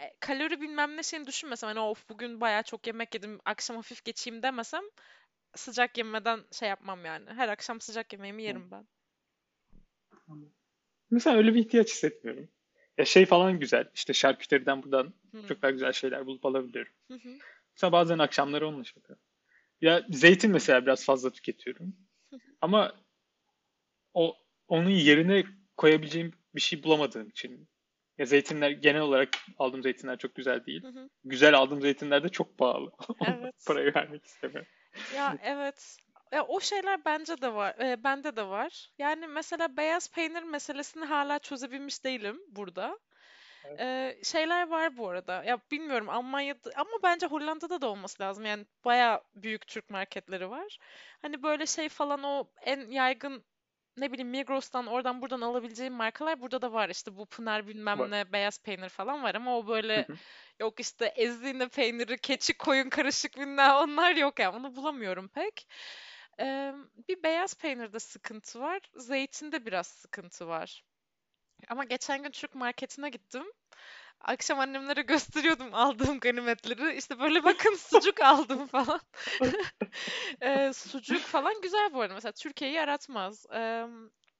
e, kalori bilmem ne şeyini düşünmesem hani of bugün bayağı çok yemek yedim akşam hafif geçeyim demesem sıcak yemeden şey yapmam yani. Her akşam sıcak yemeğimi yerim ben. Mesela öyle bir ihtiyaç hissetmiyorum. Ya şey falan güzel. İşte şarküteriden buradan Hı. çok daha güzel şeyler bulup alabiliyorum. Hı hı. Mesela bazen akşamları onunla şey yapıyorum. Ya zeytin mesela biraz fazla tüketiyorum. Ama o onun yerine koyabileceğim bir şey bulamadığım için. Ya zeytinler genel olarak aldığım zeytinler çok güzel değil. Hı hı. Güzel aldığım zeytinler de çok pahalı. Evet. Parayı vermek istemiyorum. Ya evet. Ya o şeyler bence de var. e, bende de var. Yani mesela beyaz peynir meselesini hala çözebilmiş değilim burada. Evet. E, şeyler var bu arada. Ya bilmiyorum Almanya'da ama bence Hollanda'da da olması lazım. Yani bayağı büyük Türk marketleri var. Hani böyle şey falan o en yaygın ne bileyim Migros'tan oradan buradan alabileceğim markalar burada da var. İşte bu Pınar bilmem Var. ne beyaz peynir falan var ama o böyle yok işte ezine peyniri, keçi koyun karışık bilmem onlar yok yani onu bulamıyorum pek. Eee, bir beyaz peynirde sıkıntı var. Zeytinde biraz sıkıntı var. Ama geçen gün Türk marketine gittim. Akşam annemlere gösteriyordum aldığım ganimetleri. İşte böyle bakın sucuk aldım falan. Eee, sucuk falan güzel bu arada. Mesela Türkiye'yi yaratmaz. Eee,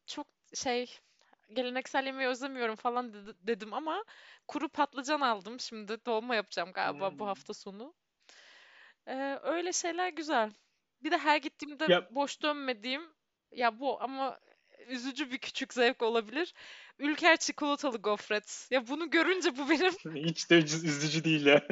çok şey geleneksel yemeği özlemiyorum falan dedi- dedim ama kuru patlıcan aldım şimdi. Dolma yapacağım galiba bu Hmm. hafta sonu. Eee, öyle şeyler güzel. Bir de her gittiğimde Ya boş dönmediğim ya bu ama üzücü bir küçük zevk olabilir. Ülker çikolatalı gofret. Ya bunu görünce bu benim hiç de üz- üzücü değil ya.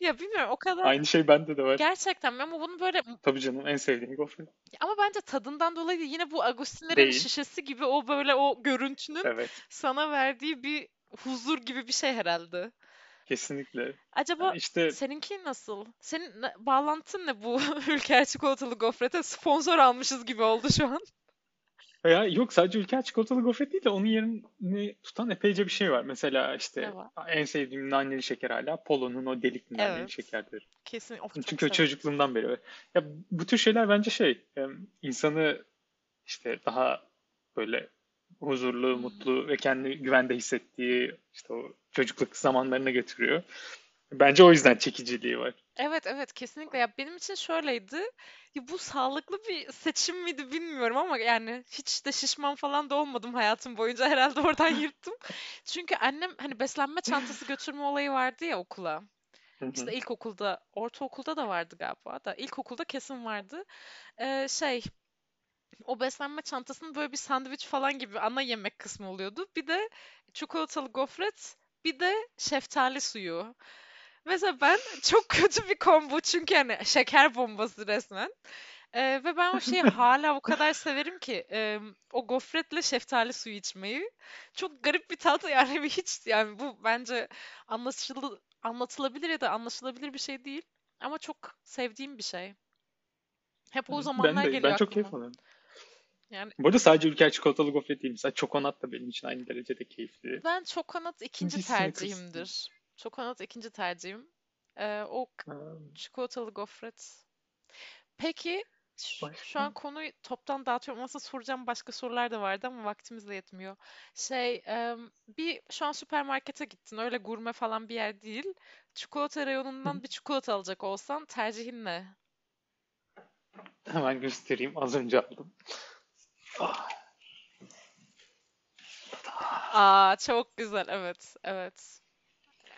ya bilmiyorum o kadar Aynı şey bende de var. gerçekten ama bunu böyle Tabii canım en sevdiğim gofret. ama bence tadından dolayı. Yine bu Agustinlerin şişesi gibi o böyle o görüntünün Evet. sana verdiği bir huzur gibi bir şey herhalde. Kesinlikle. Acaba Yani işte seninki nasıl? Senin bağlantın ne bu Ülker çikolatalı gofrete? Sponsor almışız gibi oldu şu an. Veya yok sadece ülker çikolatalı gofret değil de onun yerini tutan epeyce bir şey var. Mesela işte en sevdiğim naneli şeker hala Polo'nun o delikli naneli Evet. şekerdir. Kesin. Of Çünkü severim. çocukluğumdan beri. Ya bu tür şeyler bence şey insanı işte daha böyle huzurlu, mutlu ve kendini güvende hissettiği işte o çocukluk zamanlarına götürüyor. Bence o yüzden çekiciliği var. Evet evet kesinlikle ya benim için şöyleydi. Ya bu sağlıklı bir seçim miydi bilmiyorum ama yani hiç de şişman falan da olmadım hayatım boyunca herhalde oradan yırttım. Çünkü annem hani beslenme çantası götürme olayı vardı ya okula. İşte ilkokulda, ortaokulda da vardı galiba da ilkokulda kesin vardı. Ee, şey o beslenme çantasının böyle bir sandviç falan gibi ana yemek kısmı oluyordu. Bir de çikolatalı gofret, bir de şeftali suyu. Mesela ben çok kötü bir combo çünkü yani şeker bombası resmen. Ee, ve ben o şeyi hala o kadar severim ki e, o gofretle şeftali suyu içmeyi. Çok garip bir tat yani hiç yani bu bence anlaşılı, anlatılabilir ya da anlaşılabilir bir şey değil. Ama çok sevdiğim bir şey. Hep o Ben zamanlar de geliyor ben çok keyif aklıma. alıyorum. Yani Bu arada sadece ülker çikolatalı gofret değil. Mesela çokonat da benim için aynı derecede keyifli. ben çokonat ikinci İkincisine kıstım. tercihimdir. Çokonat ikinci tercihim. Ee, o Ha, çikolatalı gofret. Peki ş- şu başka? an konuyu toptan dağıtıyorum. Aslında soracağım başka sorular da vardı ama vaktimiz de yetmiyor. Şey, bir şu an süpermarkete gittin. Öyle gurme falan bir yer değil. Çikolata Hı hı. reyonundan bir çikolata alacak olsan tercihin ne? Hemen göstereyim. Az önce aldım. Ah, Aa çok güzel. Evet, evet.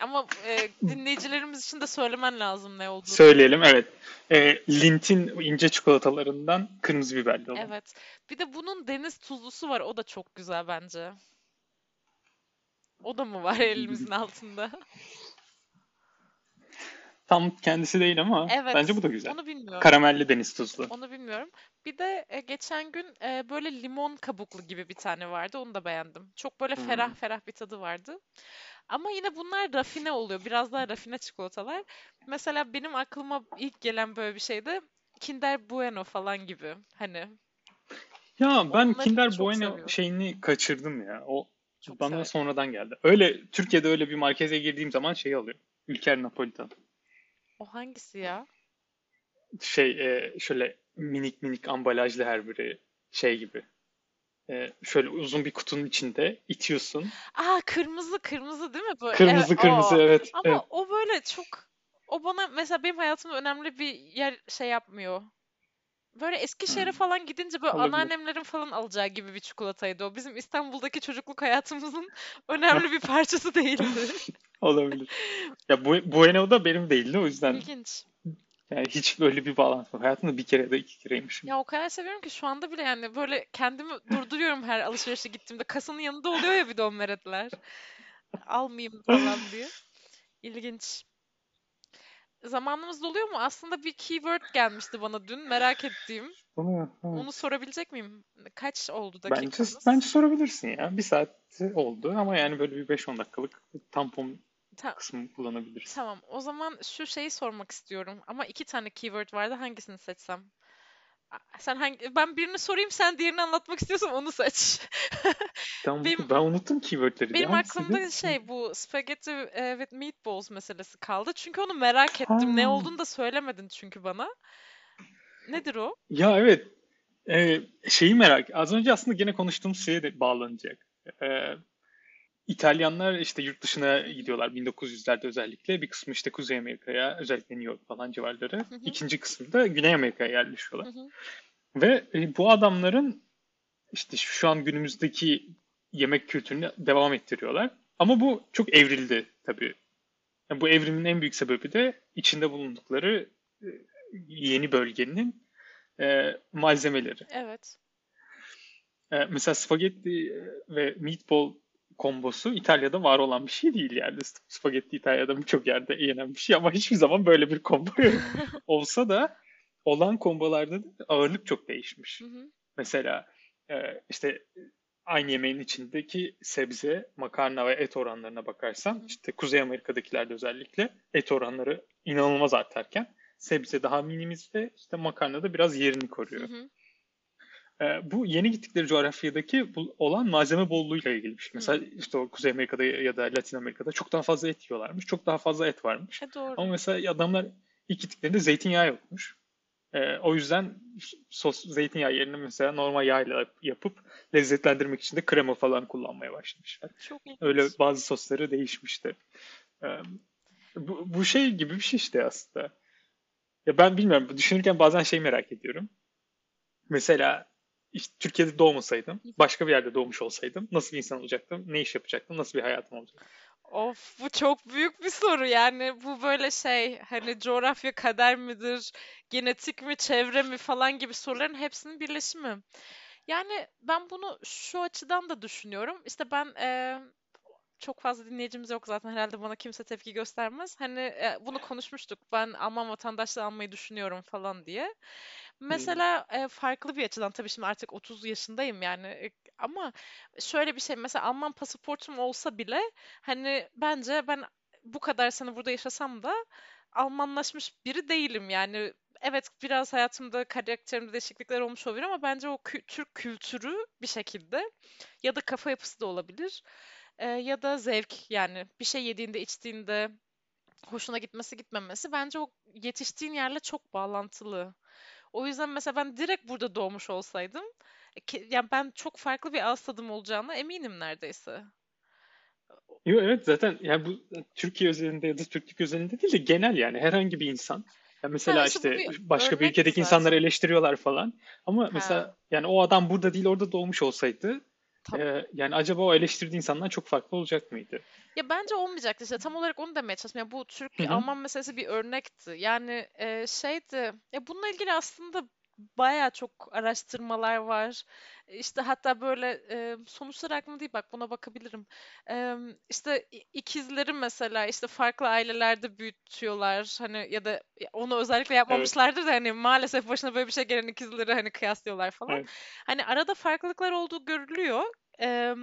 Ama e, dinleyicilerimiz için de söylemen lazım ne olduğunu. Söyleyelim evet. E, Lint'in ince çikolatalarından kırmızı biberli olan. Evet. Bir de bunun deniz tuzlusu var. O da çok güzel bence. O da mı var elimizin altında? Tam kendisi değil ama Evet. bence bu da güzel. Onu bilmiyorum. Karamelli deniz tuzlu. Onu bilmiyorum. Bir de e, geçen gün e, böyle limon kabuklu gibi bir tane vardı. Onu da beğendim. Çok böyle ferah Hmm. ferah bir tadı vardı. Ama yine bunlar rafine oluyor. Biraz daha rafine çikolatalar. Mesela benim aklıma ilk gelen böyle bir şey de Kinder Bueno falan gibi. Hani Ya ben onları Kinder Bueno seviyorum. şeyini kaçırdım ya. O Çok bana severim. sonradan geldi. Öyle Türkiye'de öyle bir markeze girdiğim zaman şeyi alıyorum. Ülker Napolitan. O hangisi ya? Şey e, şöyle minik minik ambalajlı her biri şey gibi. E, şöyle uzun bir kutunun içinde itiyorsun. Aa kırmızı kırmızı değil mi bu? Evet Kırmızı kırmızı o. evet. Ama evet. o böyle çok o bana mesela benim hayatımda önemli bir yer şey yapmıyor. Böyle Eskişehir'e Hmm, falan gidince böyle olabilir. anneannemlerin falan alacağı gibi bir çikolataydı o. Bizim İstanbul'daki çocukluk hayatımızın önemli bir parçası değildi. Olabilir. Ya bu Bueno da benim değildi o yüzden İlginç. yani hiç böyle bir bağlantı yok. Hayatımda bir kere de iki kereymişim. Ya o kadar seviyorum ki şu anda bile yani böyle kendimi durduruyorum her alışverişe gittiğimde. Kasanın yanında oluyor ya bir o meretler. Almayayım falan diye. İlginç. Zamanımız doluyor mu? Aslında bir keyword gelmişti bana dün merak ettiğim. Onu evet. sorabilecek miyim? Kaç oldu Bence, dakikamız? bence sorabilirsin ya. Bir saat oldu ama yani böyle bir beş on dakikalık tampon Ta- kısmı kullanabiliriz. tamam. O zaman şu şeyi sormak istiyorum. Ama iki tane keyword vardı. Hangisini seçsem? Sen hangi... Ben birini sorayım, sen diğerini anlatmak istiyorsan onu seç. Tamam, Benim ben unuttum keywordleri benim Hangisiydi? aklımda şey bu spaghetti e, with meatballs meselesi kaldı. Çünkü onu merak Ha, ettim. Ne olduğunu da söylemedin çünkü bana. Nedir o? ya evet. Ee, şeyi merak. Az önce aslında gene konuştuğumuz şeye de bağlanacak. Ee, İtalyanlar işte yurt dışına Hı hı, gidiyorlar 1900'lerde özellikle. Bir kısmı işte Kuzey Amerika'ya, özellikle New York falan civarları. hı hı, İkinci kısmı da Güney Amerika'ya hı yerleşiyorlar. hı, Ve e, bu adamların işte şu an günümüzdeki yemek kültürünü devam ettiriyorlar. Ama bu çok evrildi tabii. Yani bu evrimin en büyük sebebi de içinde bulundukları e, yeni bölgenin e, malzemeleri. Evet. E, mesela spagetti ve meatball kombosu İtalya'da var olan bir şey değil yani. Spagetti İtalya'da birçok yerde yenen bir şey ama hiçbir zaman böyle bir kombo yok. Olsa da olan kombolarda da ağırlık çok değişmiş. Hı hı, Mesela e, işte aynı yemeğin içindeki sebze, makarna ve et oranlarına hı bakarsan hı, işte Kuzey Amerika'dakilerde özellikle et oranları inanılmaz artarken sebze daha minimize işte makarna da biraz yerini hı koruyor. hı, E, bu yeni gittikleri coğrafyadaki bu, olan malzeme bolluğuyla ilgili bir şey. hı. Mesela işte o Kuzey Amerika'da ya da Latin Amerika'da çok daha fazla et yiyorlarmış. Çok daha fazla et varmış. E Ama doğru. mesela adamlar ilk gittiklerinde zeytinyağı yokmuş. Ee, o yüzden sos zeytinyağı yerine mesela normal yağla yapıp lezzetlendirmek için de krema falan kullanmaya başlamışlar. Çok Öyle ilginç. bazı sosları değişmişti. Ee, bu, bu şey gibi bir şey işte aslında. Ya ben bilmiyorum. Düşünürken bazen şey merak ediyorum. Mesela işte Türkiye'de doğmasaydım, başka bir yerde doğmuş olsaydım nasıl bir insan olacaktım? Ne iş yapacaktım? Nasıl bir hayatım olacaktı? Of bu çok büyük bir soru yani bu böyle şey hani coğrafya kader midir, genetik mi, çevre mi falan gibi soruların hepsinin birleşimi. Yani ben bunu şu açıdan da düşünüyorum. İşte ben eee, çok fazla dinleyicimiz yok zaten herhalde bana kimse tepki göstermez. Hani e, bunu konuşmuştuk. Ben Alman vatandaşlığı almayı düşünüyorum falan diye. Mesela e, farklı bir açıdan tabii şimdi artık 30 yaşındayım yani e, ama şöyle bir şey mesela Alman pasaportum olsa bile hani bence ben bu kadar sene burada yaşasam da Almanlaşmış biri değilim yani. Evet biraz hayatımda karakterimde değişiklikler olmuş olabilir ama bence o kü- Türk kültürü bir şekilde ya da kafa yapısı da olabilir. Ee, ya da zevk yani bir şey yediğinde içtiğinde hoşuna gitmesi gitmemesi bence o yetiştiğin yerle çok bağlantılı. O yüzden mesela ben direkt burada doğmuş olsaydım, e, yani ben çok farklı bir ağız tadım olacağına eminim neredeyse. Yo, evet zaten yani bu Türkiye özelinde ya da Türklük özelinde değil de genel yani herhangi bir insan. Ya Ha mesela işte bu işte bir başka bir ülkedeki insanları eleştiriyorlar falan. Ama Ha, mesela yani o adam burada değil orada doğmuş olsaydı e, yani acaba o eleştirdiği insandan çok farklı olacak mıydı? Ya bence olmayacaktı işte tam olarak onu demeye çalıştım. Ya bu. Türk-Alman meselesi bir örnekti. Yani e, şeydi ya bununla ilgili aslında baya çok araştırmalar var. İşte hatta böyle e, sonuçlar aklımda değil bak buna bakabilirim. E, işte ikizleri mesela işte farklı ailelerde büyütüyorlar hani ya da onu özellikle Evet, yapmamışlardır da hani maalesef başına böyle bir şey gelen ikizleri hani kıyaslıyorlar falan. evet. Hani arada farklılıklar olduğu görülüyor. E,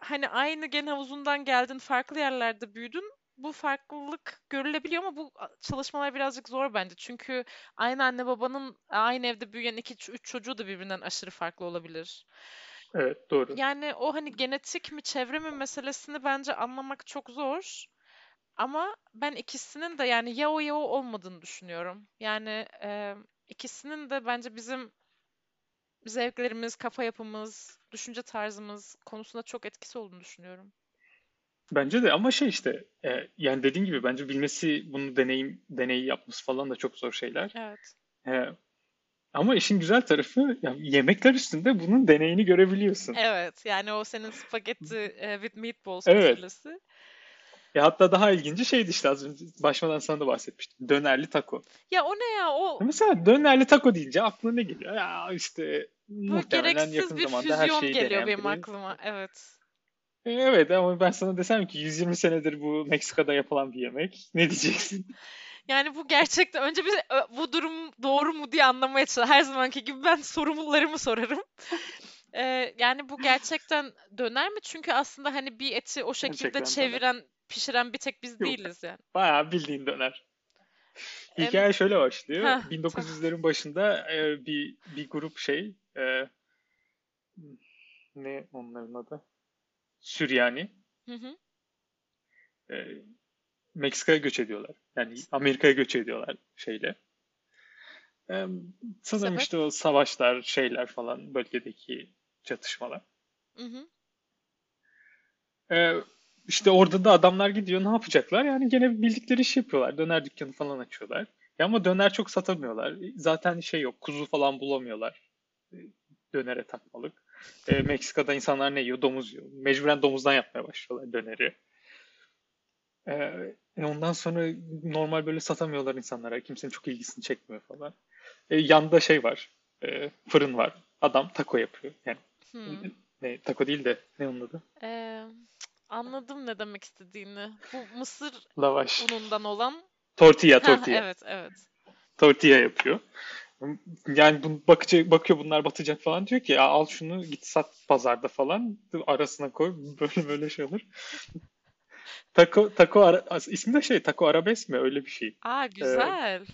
hani aynı gen havuzundan geldin, farklı yerlerde büyüdün. Bu farklılık görülebiliyor ama bu çalışmalar birazcık zor bence. Çünkü aynı anne babanın aynı evde büyüyen iki, üç çocuğu da birbirinden aşırı farklı olabilir. Evet, doğru. Yani o hani genetik mi, çevre mi meselesini bence anlamak çok zor. Ama ben ikisinin de yani ya o ya o olmadığını düşünüyorum. Yani e, ikisinin de bence bizim zevklerimiz, kafa yapımız, düşünce tarzımız konusunda çok etkisi olduğunu düşünüyorum. Bence de ama şey işte e, yani dediğin gibi bence bilmesi bunu deneyim deneyi yapması falan da çok zor şeyler. Evet. E, Ama işin güzel tarafı ya yemekler üstünde bunun deneyini görebiliyorsun. Evet yani o senin spagetti e, with meatballs Evet. meselesi. Ya hatta daha ilginci şeydi işte az önce başmadan sana da bahsetmiştim. Dönerli taco. Ya o ne ya o Mesela dönerli taco deyince aklına ne geliyor? Ya işte muhtemelen gereksiz bir füzyon geliyor benim biri. aklıma. Evet. E, Evet ama ben sana desem ki 120 senedir bu Meksika'da yapılan bir yemek. Ne diyeceksin? Yani bu gerçekten önce bir ö, bu durum doğru mu diye anlamaya çalışıyorum. Her zamanki gibi ben sorumlularımı sorarım. Ee, yani bu gerçekten döner mi? Çünkü aslında hani bir eti o şekilde Gerçekten döner. çeviren, pişiren bir tek biz Yok. değiliz yani. Bayağı bildiğin döner. Hikaye şöyle başlıyor. heh, tamam. 1900'lerin başında e, bir bir grup şey e, ne onların adı? Süryani. Hı hı. e, Meksika'ya göç ediyorlar. Yani Amerika'ya göç ediyorlar şeyle. E, sanırım Sebep? işte o savaşlar, şeyler falan bölgedeki çatışmalar. Hı hı. E, işte orada da adamlar gidiyor ne yapacaklar? Yani gene bildikleri işi yapıyorlar. Döner dükkanı falan açıyorlar. Ya ama döner çok satamıyorlar. Zaten şey yok, kuzu falan bulamıyorlar. Dönere takmalık. E, Meksika'da insanlar ne yiyor? Domuz yiyor. Mecburen domuzdan yapmaya başlıyorlar döneri. E, e, ondan sonra normal böyle satamıyorlar insanlara. Kimsenin çok ilgisini çekmiyor falan. E, yanında şey var. e, fırın var. Adam taco yapıyor. Yani Hmm. ne taco değil de ne onun adı? Ee, anladım ne demek istediğini. Bu mısır Lavaş. unundan olan. Tortilla, tortilla. evet, evet. Tortilla yapıyor. Yani bu bakıcı bakıyor bunlar batacak falan diyor ki ya al şunu git sat pazarda falan arasına koy böyle böyle şey olur. Taco taco ara, ismi de şey taco arabesk mi öyle bir şey. Aa, güzel.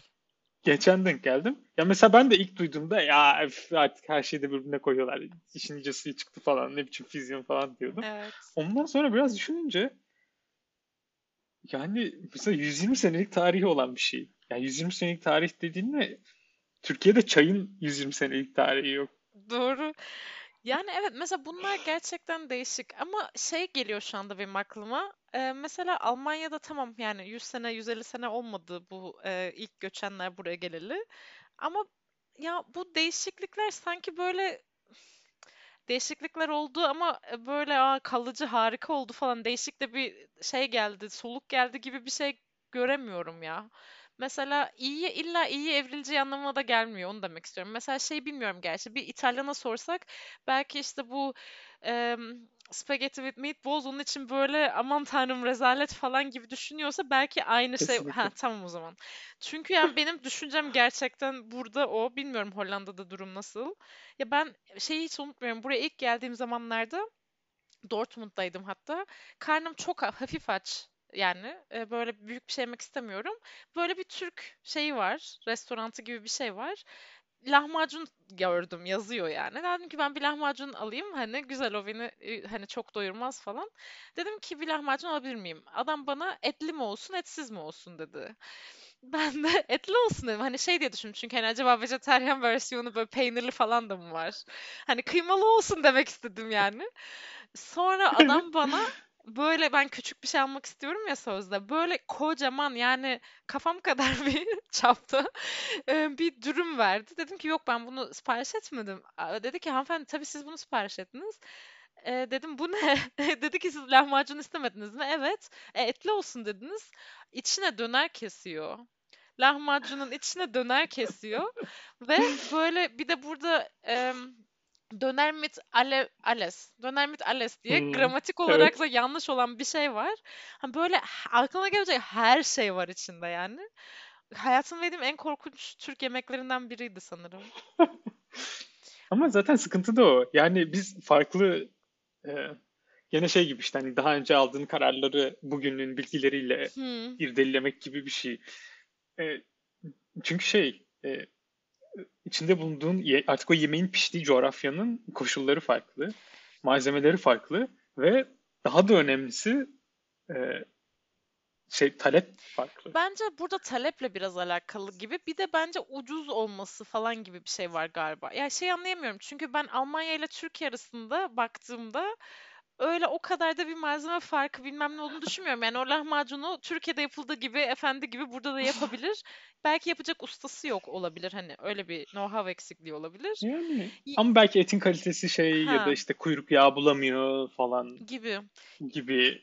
Geçen denk geldim. Ya mesela ben de ilk duyduğumda ya artık her şeyi de birbirine koyuyorlar. İşin suyu çıktı falan ne biçim füzyon falan diyordum. Evet. Ondan sonra biraz düşününce yani mesela 120 senelik tarihi olan bir şey. Yani 120 senelik tarih dediğinde Türkiye'de çayın 120 senelik tarihi yok. Doğru. Yani evet mesela bunlar gerçekten değişik ama şey geliyor şu anda benim aklıma. Ee, mesela Almanya'da tamam yani 100 sene 150 sene olmadı bu e, ilk göçenler buraya geleli. Ama ya bu değişiklikler sanki böyle değişiklikler oldu ama e, böyle aa, kalıcı harika oldu falan değişik de bir şey geldi soluk geldi gibi bir şey göremiyorum ya. Mesela iyiye illa iyi evrileceği anlamına da gelmiyor onu demek istiyorum. Mesela şey bilmiyorum gerçi bir İtalyana sorsak belki işte bu em, spaghetti with meatballs onun için böyle aman tanrım rezalet falan gibi düşünüyorsa belki aynı şey. Ha Kesinlikle. tamam o zaman. Çünkü yani benim düşüncem gerçekten burada o. Bilmiyorum Hollanda'da durum nasıl. Ya ben şeyi hiç unutmuyorum. Buraya ilk geldiğim zamanlarda Dortmund'daydım hatta. Karnım çok ha- hafif aç. Yani e, böyle büyük bir şey yemek istemiyorum. Böyle bir Türk şeyi var. Restorantı gibi bir şey var. Lahmacun gördüm yazıyor yani. Dedim ki ben bir lahmacun alayım. Hani güzel o beni e, hani çok doyurmaz falan. Dedim ki bir lahmacun alabilir miyim? Adam bana etli mi olsun etsiz mi olsun dedi. Ben de etli olsun dedim. Hani şey diye düşündüm çünkü hani acaba vejetaryen versiyonu böyle peynirli falan da mı var? Hani kıymalı olsun demek istedim yani. Sonra adam bana böyle ben küçük bir şey almak istiyorum ya sözde. Böyle kocaman yani kafam kadar bir çapta e, bir dürüm verdi. Dedim ki yok ben bunu sipariş etmedim. Dedi ki hanımefendi tabii siz bunu sipariş ettiniz. E, dedim bu ne? Dedi ki siz lahmacun istemediniz mi? Evet. E, etli olsun dediniz. İçine döner kesiyor. Lahmacunun içine döner kesiyor ve böyle bir de burada em, döner mit ale, ales, döner mit ales diye Hmm, gramatik olarak Evet. da yanlış olan bir şey var. Ha böyle aklına gelecek her şey var içinde yani. Hayatımda yediğim en korkunç Türk yemeklerinden biriydi sanırım. Ama zaten sıkıntı da o. Yani biz farklı e, gene şey gibi işte hani daha önce aldığın kararları bugünün bilgileriyle Hmm. irdelemek gibi bir şey. E, çünkü şey e, içinde bulunduğun artık o yemeğin piştiği coğrafyanın koşulları farklı, malzemeleri farklı ve daha da önemlisi e, şey talep farklı. Bence burada taleple biraz alakalı gibi. Bir de bence ucuz olması falan gibi bir şey var galiba. Ya şey anlayamıyorum. Çünkü ben Almanya ile Türkiye arasında baktığımda öyle o kadar da bir malzeme farkı bilmem ne olduğunu düşünmüyorum. Yani o lahmacunu Türkiye'de yapıldığı gibi efendi gibi burada da yapabilir. Belki yapacak ustası yok olabilir hani öyle bir know-how eksikliği olabilir. Yani ama belki etin kalitesi şey ya da Ha işte kuyruk yağı bulamıyor falan gibi. gibi.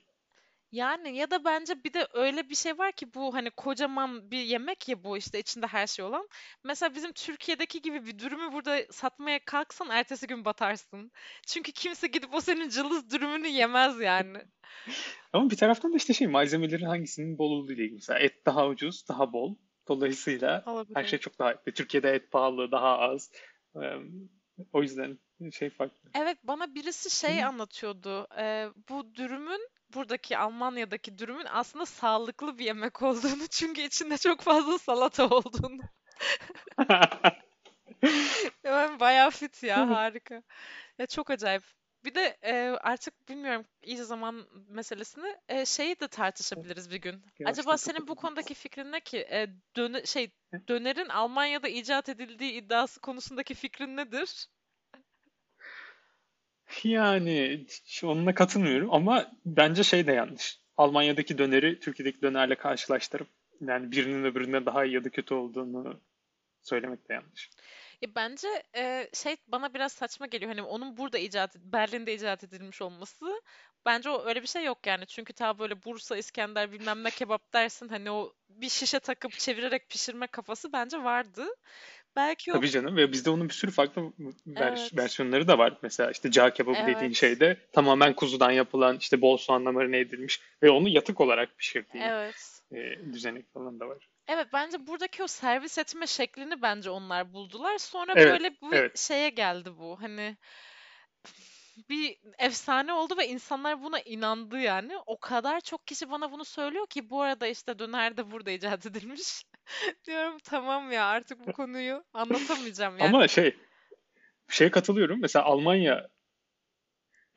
Yani ya da bence bir de öyle bir şey var ki bu hani kocaman bir yemek ya bu işte içinde her şey olan. Mesela bizim Türkiye'deki gibi bir dürümü burada satmaya kalksan ertesi gün batarsın. Çünkü kimse gidip o senin cılız dürümünü yemez yani. Ama bir taraftan da işte şey malzemelerin hangisinin bol olduğu ile ilgili. Mesela et daha ucuz, daha bol. Dolayısıyla her şey Olabilir. çok daha... Türkiye'de et pahalı, daha az. O yüzden şey farklı. Evet bana birisi Hı. şey anlatıyordu. Ee, bu dürümün buradaki Almanya'daki dürümün aslında sağlıklı bir yemek olduğunu çünkü içinde çok fazla salata olduğunu. Ben bayağı fit ya harika. Ya çok acayip. Bir de e, artık bilmiyorum iyice zaman meselesini e, şeyi de tartışabiliriz bir gün. Acaba senin bu konudaki fikrin ne ki? E, döne, şey dönerin Almanya'da icat edildiği iddiası konusundaki fikrin nedir? Yani onunla katılmıyorum ama bence şey de yanlış. Almanya'daki döneri Türkiye'deki dönerle karşılaştırıp yani birinin öbürüne daha iyi ya da kötü olduğunu söylemek de yanlış. Ya bence e, şey bana biraz saçma geliyor. Hani onun burada icat, Berlin'de icat edilmiş olması. Bence o öyle bir şey yok yani. Çünkü ta böyle Bursa, İskender bilmem ne kebap dersin. Hani o bir şişe takıp çevirerek pişirme kafası bence vardı. Belki o Tabii canım ve bizde onun bir sürü farklı vers- evet, versiyonları da var. Mesela işte cağ kebabı dediğin evet, şeyde tamamen kuzudan yapılan işte bol soğanla marine edilmiş ve onu yatık olarak pişirdiği evet. e, düzenek falan da var. Evet bence buradaki o servis etme şeklini bence onlar buldular. Sonra Evet, böyle bu evet. şeye geldi bu. Hani bir efsane oldu ve insanlar buna inandı yani. O kadar çok kişi bana bunu söylüyor ki bu arada işte döner de burada icat edilmiş. Diyorum tamam ya artık bu konuyu anlatamayacağım yani. Ama şey, şeye katılıyorum. Mesela Almanya,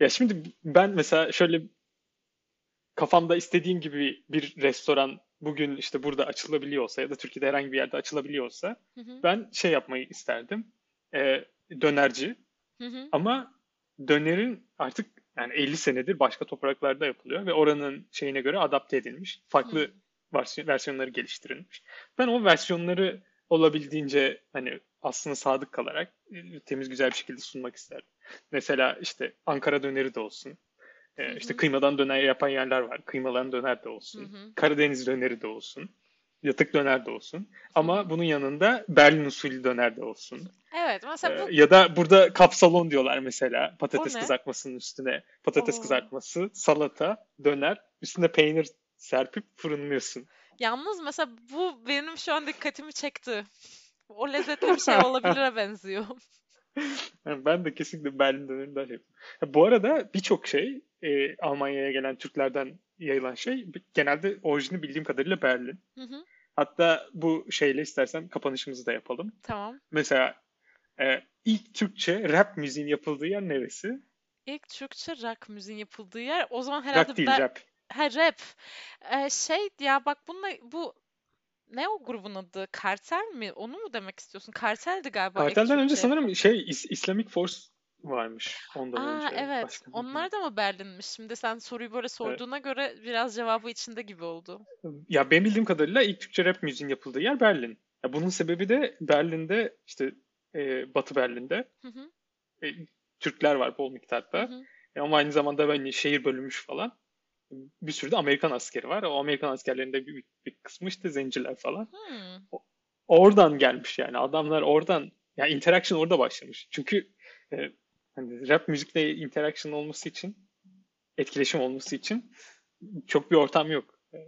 ya şimdi ben mesela şöyle kafamda istediğim gibi bir restoran bugün işte burada açılabiliyor olsa ya da Türkiye'de herhangi bir yerde açılabiliyor olsa Hı hı, ben şey yapmayı isterdim. E, dönerci hı hı, ama dönerin artık yani 50 senedir başka topraklarda yapılıyor ve oranın şeyine göre adapte edilmiş. Farklı hı. Versiyonları geliştirilmiş. Ben o versiyonları olabildiğince hani aslında sadık kalarak e, temiz güzel bir şekilde sunmak isterdim. Mesela işte Ankara döneri de olsun. Hı E, işte hı, kıymadan döner yapan yerler var. Kıymadan döner de hı olsun. hı, Karadeniz döneri de olsun. Yatık döner de olsun. hı Ama hı. bunun yanında Berlin usulü döner de olsun. Evet mesela Ee, bu ya da burada kapsalon diyorlar mesela patates kızartmasının üstüne. Patates Oo. kızartması, salata, döner, üstüne peynir serpip fırınlıyorsun. Yalnız mesela bu benim şu an dikkatimi çekti. O lezzetli bir şey olabilire benziyor. Ben de kesinlikle Berlin şey yapıyorum. Bu arada birçok şey e, Almanya'ya gelen Türklerden yayılan şey genelde orijini bildiğim kadarıyla Berlin. Hı hı, Hatta bu şeyle istersen kapanışımızı da yapalım. tamam. Mesela e, ilk Türkçe rap müziğin yapıldığı yer neresi? İlk Türkçe rock müziğin yapıldığı yer o zaman herhalde Rock değil, Ber rap. Ha, rap. Ee, şey ya bak bununla bu ne o grubun adı? Kartel mi? Onu mu demek istiyorsun? Karteldi galiba Kartelden önce sanırım şey İs- Islamic Force varmış ondan Aa önce. evet. Başka. Onlar da mı Berlin'miş? Şimdi sen soruyu böyle Evet. sorduğuna göre biraz cevabı içinde gibi oldu. Ya benim bildiğim kadarıyla ilk Türkçe rap müziğin yapıldığı yer Berlin. Ya bunun sebebi de Berlin'de işte e, Batı Berlin'de Hı hı, e, Türkler var bol miktarda. hı, E, ama aynı zamanda hani şehir bölünmüş falan. Bir sürü de Amerikan askeri var. O Amerikan askerlerinde bir, bir kısmı işte zenciler falan. hmm. O- Oradan gelmiş yani. Adamlar oradan ya interaction orada başlamış. Çünkü e, hani rap müzikle interaction olması için, etkileşim olması için çok bir ortam yok. E,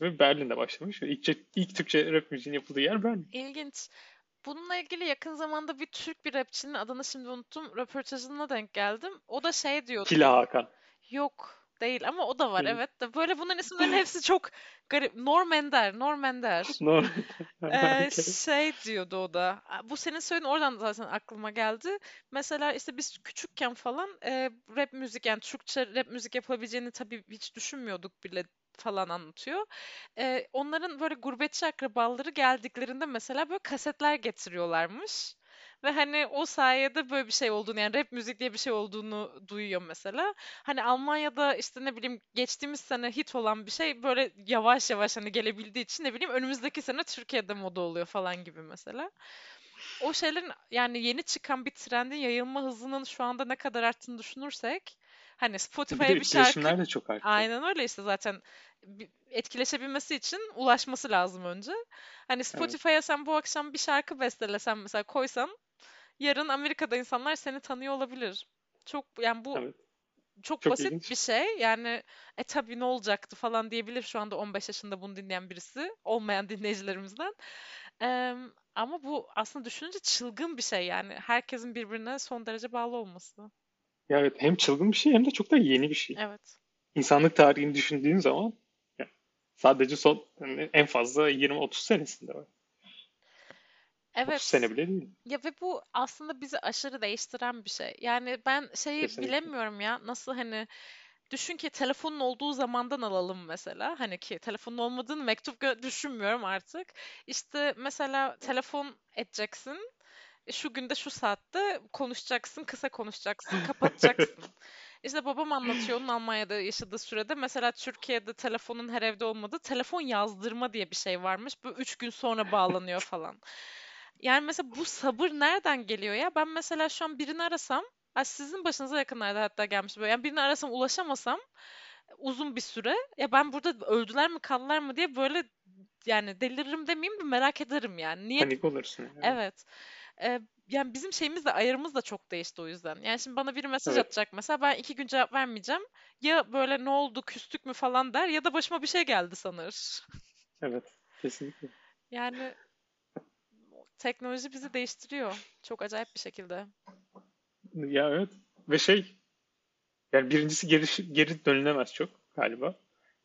Ve Berlin'de başlamış. İlk, ilk Türkçe rap müziğin yapıldığı yer Berlin. İlginç. Bununla ilgili yakın zamanda bir Türk bir rapçinin adını şimdi unuttum. Röportajına denk geldim. O da şey diyordu. Killa Hakan. Yok değil ama o da var evet de böyle bunların isimlerin hepsi çok garip. Norm Ender, Norm Ender. No. Ee, şey diyordu o da. Bu senin söylediğin oradan zaten aklıma geldi. Mesela işte biz küçükken falan e, rap müzik yani Türkçe rap müzik yapabileceğini tabii hiç düşünmüyorduk bile falan anlatıyor. Ee, onların böyle gurbetçi akrabaları geldiklerinde mesela böyle kasetler getiriyorlarmış. Ve hani o sayede böyle bir şey olduğunu yani rap müzik diye bir şey olduğunu duyuyor mesela. Hani Almanya'da işte ne bileyim geçtiğimiz sene hit olan bir şey böyle yavaş yavaş hani gelebildiği için ne bileyim önümüzdeki sene Türkiye'de moda oluyor falan gibi mesela. O şeylerin yani yeni çıkan bir trendin yayılma hızının şu anda ne kadar arttığını düşünürsek hani Bir Spotify'a de bir şarkı de çok arttı. aynen öyle işte zaten bir- etkileşebilmesi için ulaşması lazım önce. Hani Evet. Spotify'a sen bu akşam bir şarkı bestelesen mesela koysan yarın Amerika'da insanlar seni tanıyor olabilir. Çok yani bu Evet. çok Çok basit ilginç. bir şey. Yani e tabii ne olacaktı falan diyebilir şu anda 15 yaşında bunu dinleyen birisi olmayan dinleyicilerimizden. Em, ama bu aslında düşününce çılgın bir şey yani. Herkesin birbirine son derece bağlı olması. Ya evet hem çılgın bir şey hem de çok da yeni bir şey. Evet. İnsanlık tarihini düşündüğün zaman sadece son yani en fazla 20-30 senesinde var. 30 Evet. sene bile değil. Ya ve bu aslında bizi aşırı değiştiren bir şey. Yani ben şeyi Kesinlikle. bilemiyorum ya nasıl hani düşün ki telefonun olduğu zamandan alalım mesela. Hani ki telefonun olmadığını mektup düşünmüyorum artık. İşte mesela telefon edeceksin. E, Şu günde şu saatte konuşacaksın, kısa konuşacaksın, kapatacaksın. İşte babam anlatıyor onun Almanya'da yaşadığı sürede mesela Türkiye'de telefonun her evde olmadığı telefon yazdırma diye bir şey varmış. Bu üç gün sonra bağlanıyor falan. Yani mesela bu sabır nereden geliyor ya? Ben mesela şu an birini arasam, ay sizin başınıza yakınlarda hatta gelmiş böyle. Yani birini arasam ulaşamasam uzun bir süre ya ben burada öldüler mi kaldılar mı diye böyle yani deliririm demeyeyim de merak ederim yani. Niye? Panik olursun yani. Evet. Ee, yani bizim şeyimiz de ayarımız da çok değişti o yüzden. Yani şimdi bana biri mesaj Evet. atacak mesela ben iki gün cevap vermeyeceğim. Ya böyle ne oldu küstük mü falan der ya da başıma bir şey geldi sanır. Evet. Kesinlikle. Yani teknoloji bizi değiştiriyor. Çok acayip bir şekilde. Ya evet. Ve şey yani birincisi geri, geri dönülemez çok galiba.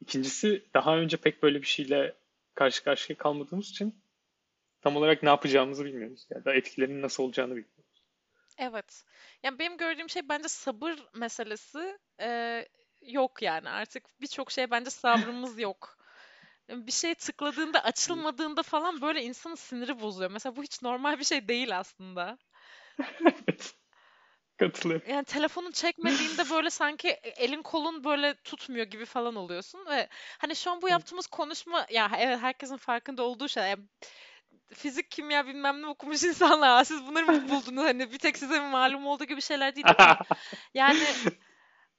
İkincisi daha önce pek böyle bir şeyle karşı karşıya kalmadığımız için tam olarak ne yapacağımızı bilmiyoruz. Ya da etkilerinin nasıl olacağını bilmiyoruz. Evet. Yani benim gördüğüm şey bence sabır meselesi eee, yok yani. Artık birçok şeye bence sabrımız yok. Bir şey tıkladığında açılmadığında falan böyle insanın siniri bozuyor. Mesela bu hiç normal bir şey değil aslında. Katılıyorum. Yani telefonun çekmediğinde böyle sanki elin kolun böyle tutmuyor gibi falan oluyorsun ve hani şu an bu yaptığımız konuşma ya evet herkesin farkında olduğu şey. Yani fizik, kimya bilmem ne okumuş insanlar. "Aa, Siz bunları mı buldunuz? Hani bir tek size mi malum olduğu gibi şeyler değil yani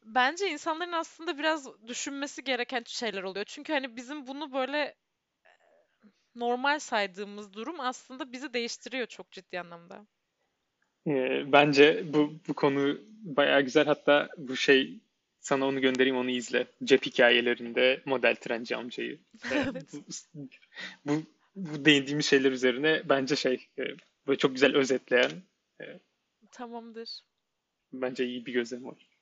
bence insanların aslında biraz düşünmesi gereken şeyler oluyor. Çünkü hani bizim bunu böyle normal saydığımız durum aslında bizi değiştiriyor çok ciddi anlamda. Ee, bence bu, bu konu bayağı güzel. Hatta bu şey sana onu göndereyim onu izle. Cep hikayelerinde model trenci amcayı. Ve Evet. bu, bu, bu değindiğimiz şeyler üzerine bence şey e, böyle çok güzel özetleyen e, Tamamdır. bence iyi bir gözlem var.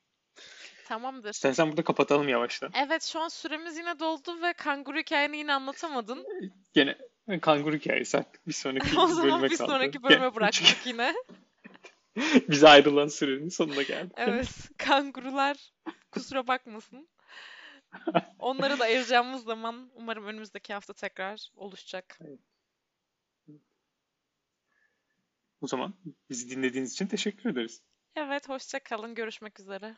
Tamamdır. İstersen burada kapatalım yavaştan. Evet şu an süremiz yine doldu ve kanguru hikayeni yine anlatamadın. Gene kanguru hikayesi artık bir sonraki O zaman bölüme bir kaldı. sonraki bölüme bıraktık yine. Bize ayrılan sürenin sonuna geldik. Evet, kangurular kusura bakmasın. Onları da ayıracağımız zaman umarım önümüzdeki hafta tekrar oluşacak. O zaman bizi dinlediğiniz için teşekkür ederiz. Evet, hoşça kalın. Görüşmek üzere.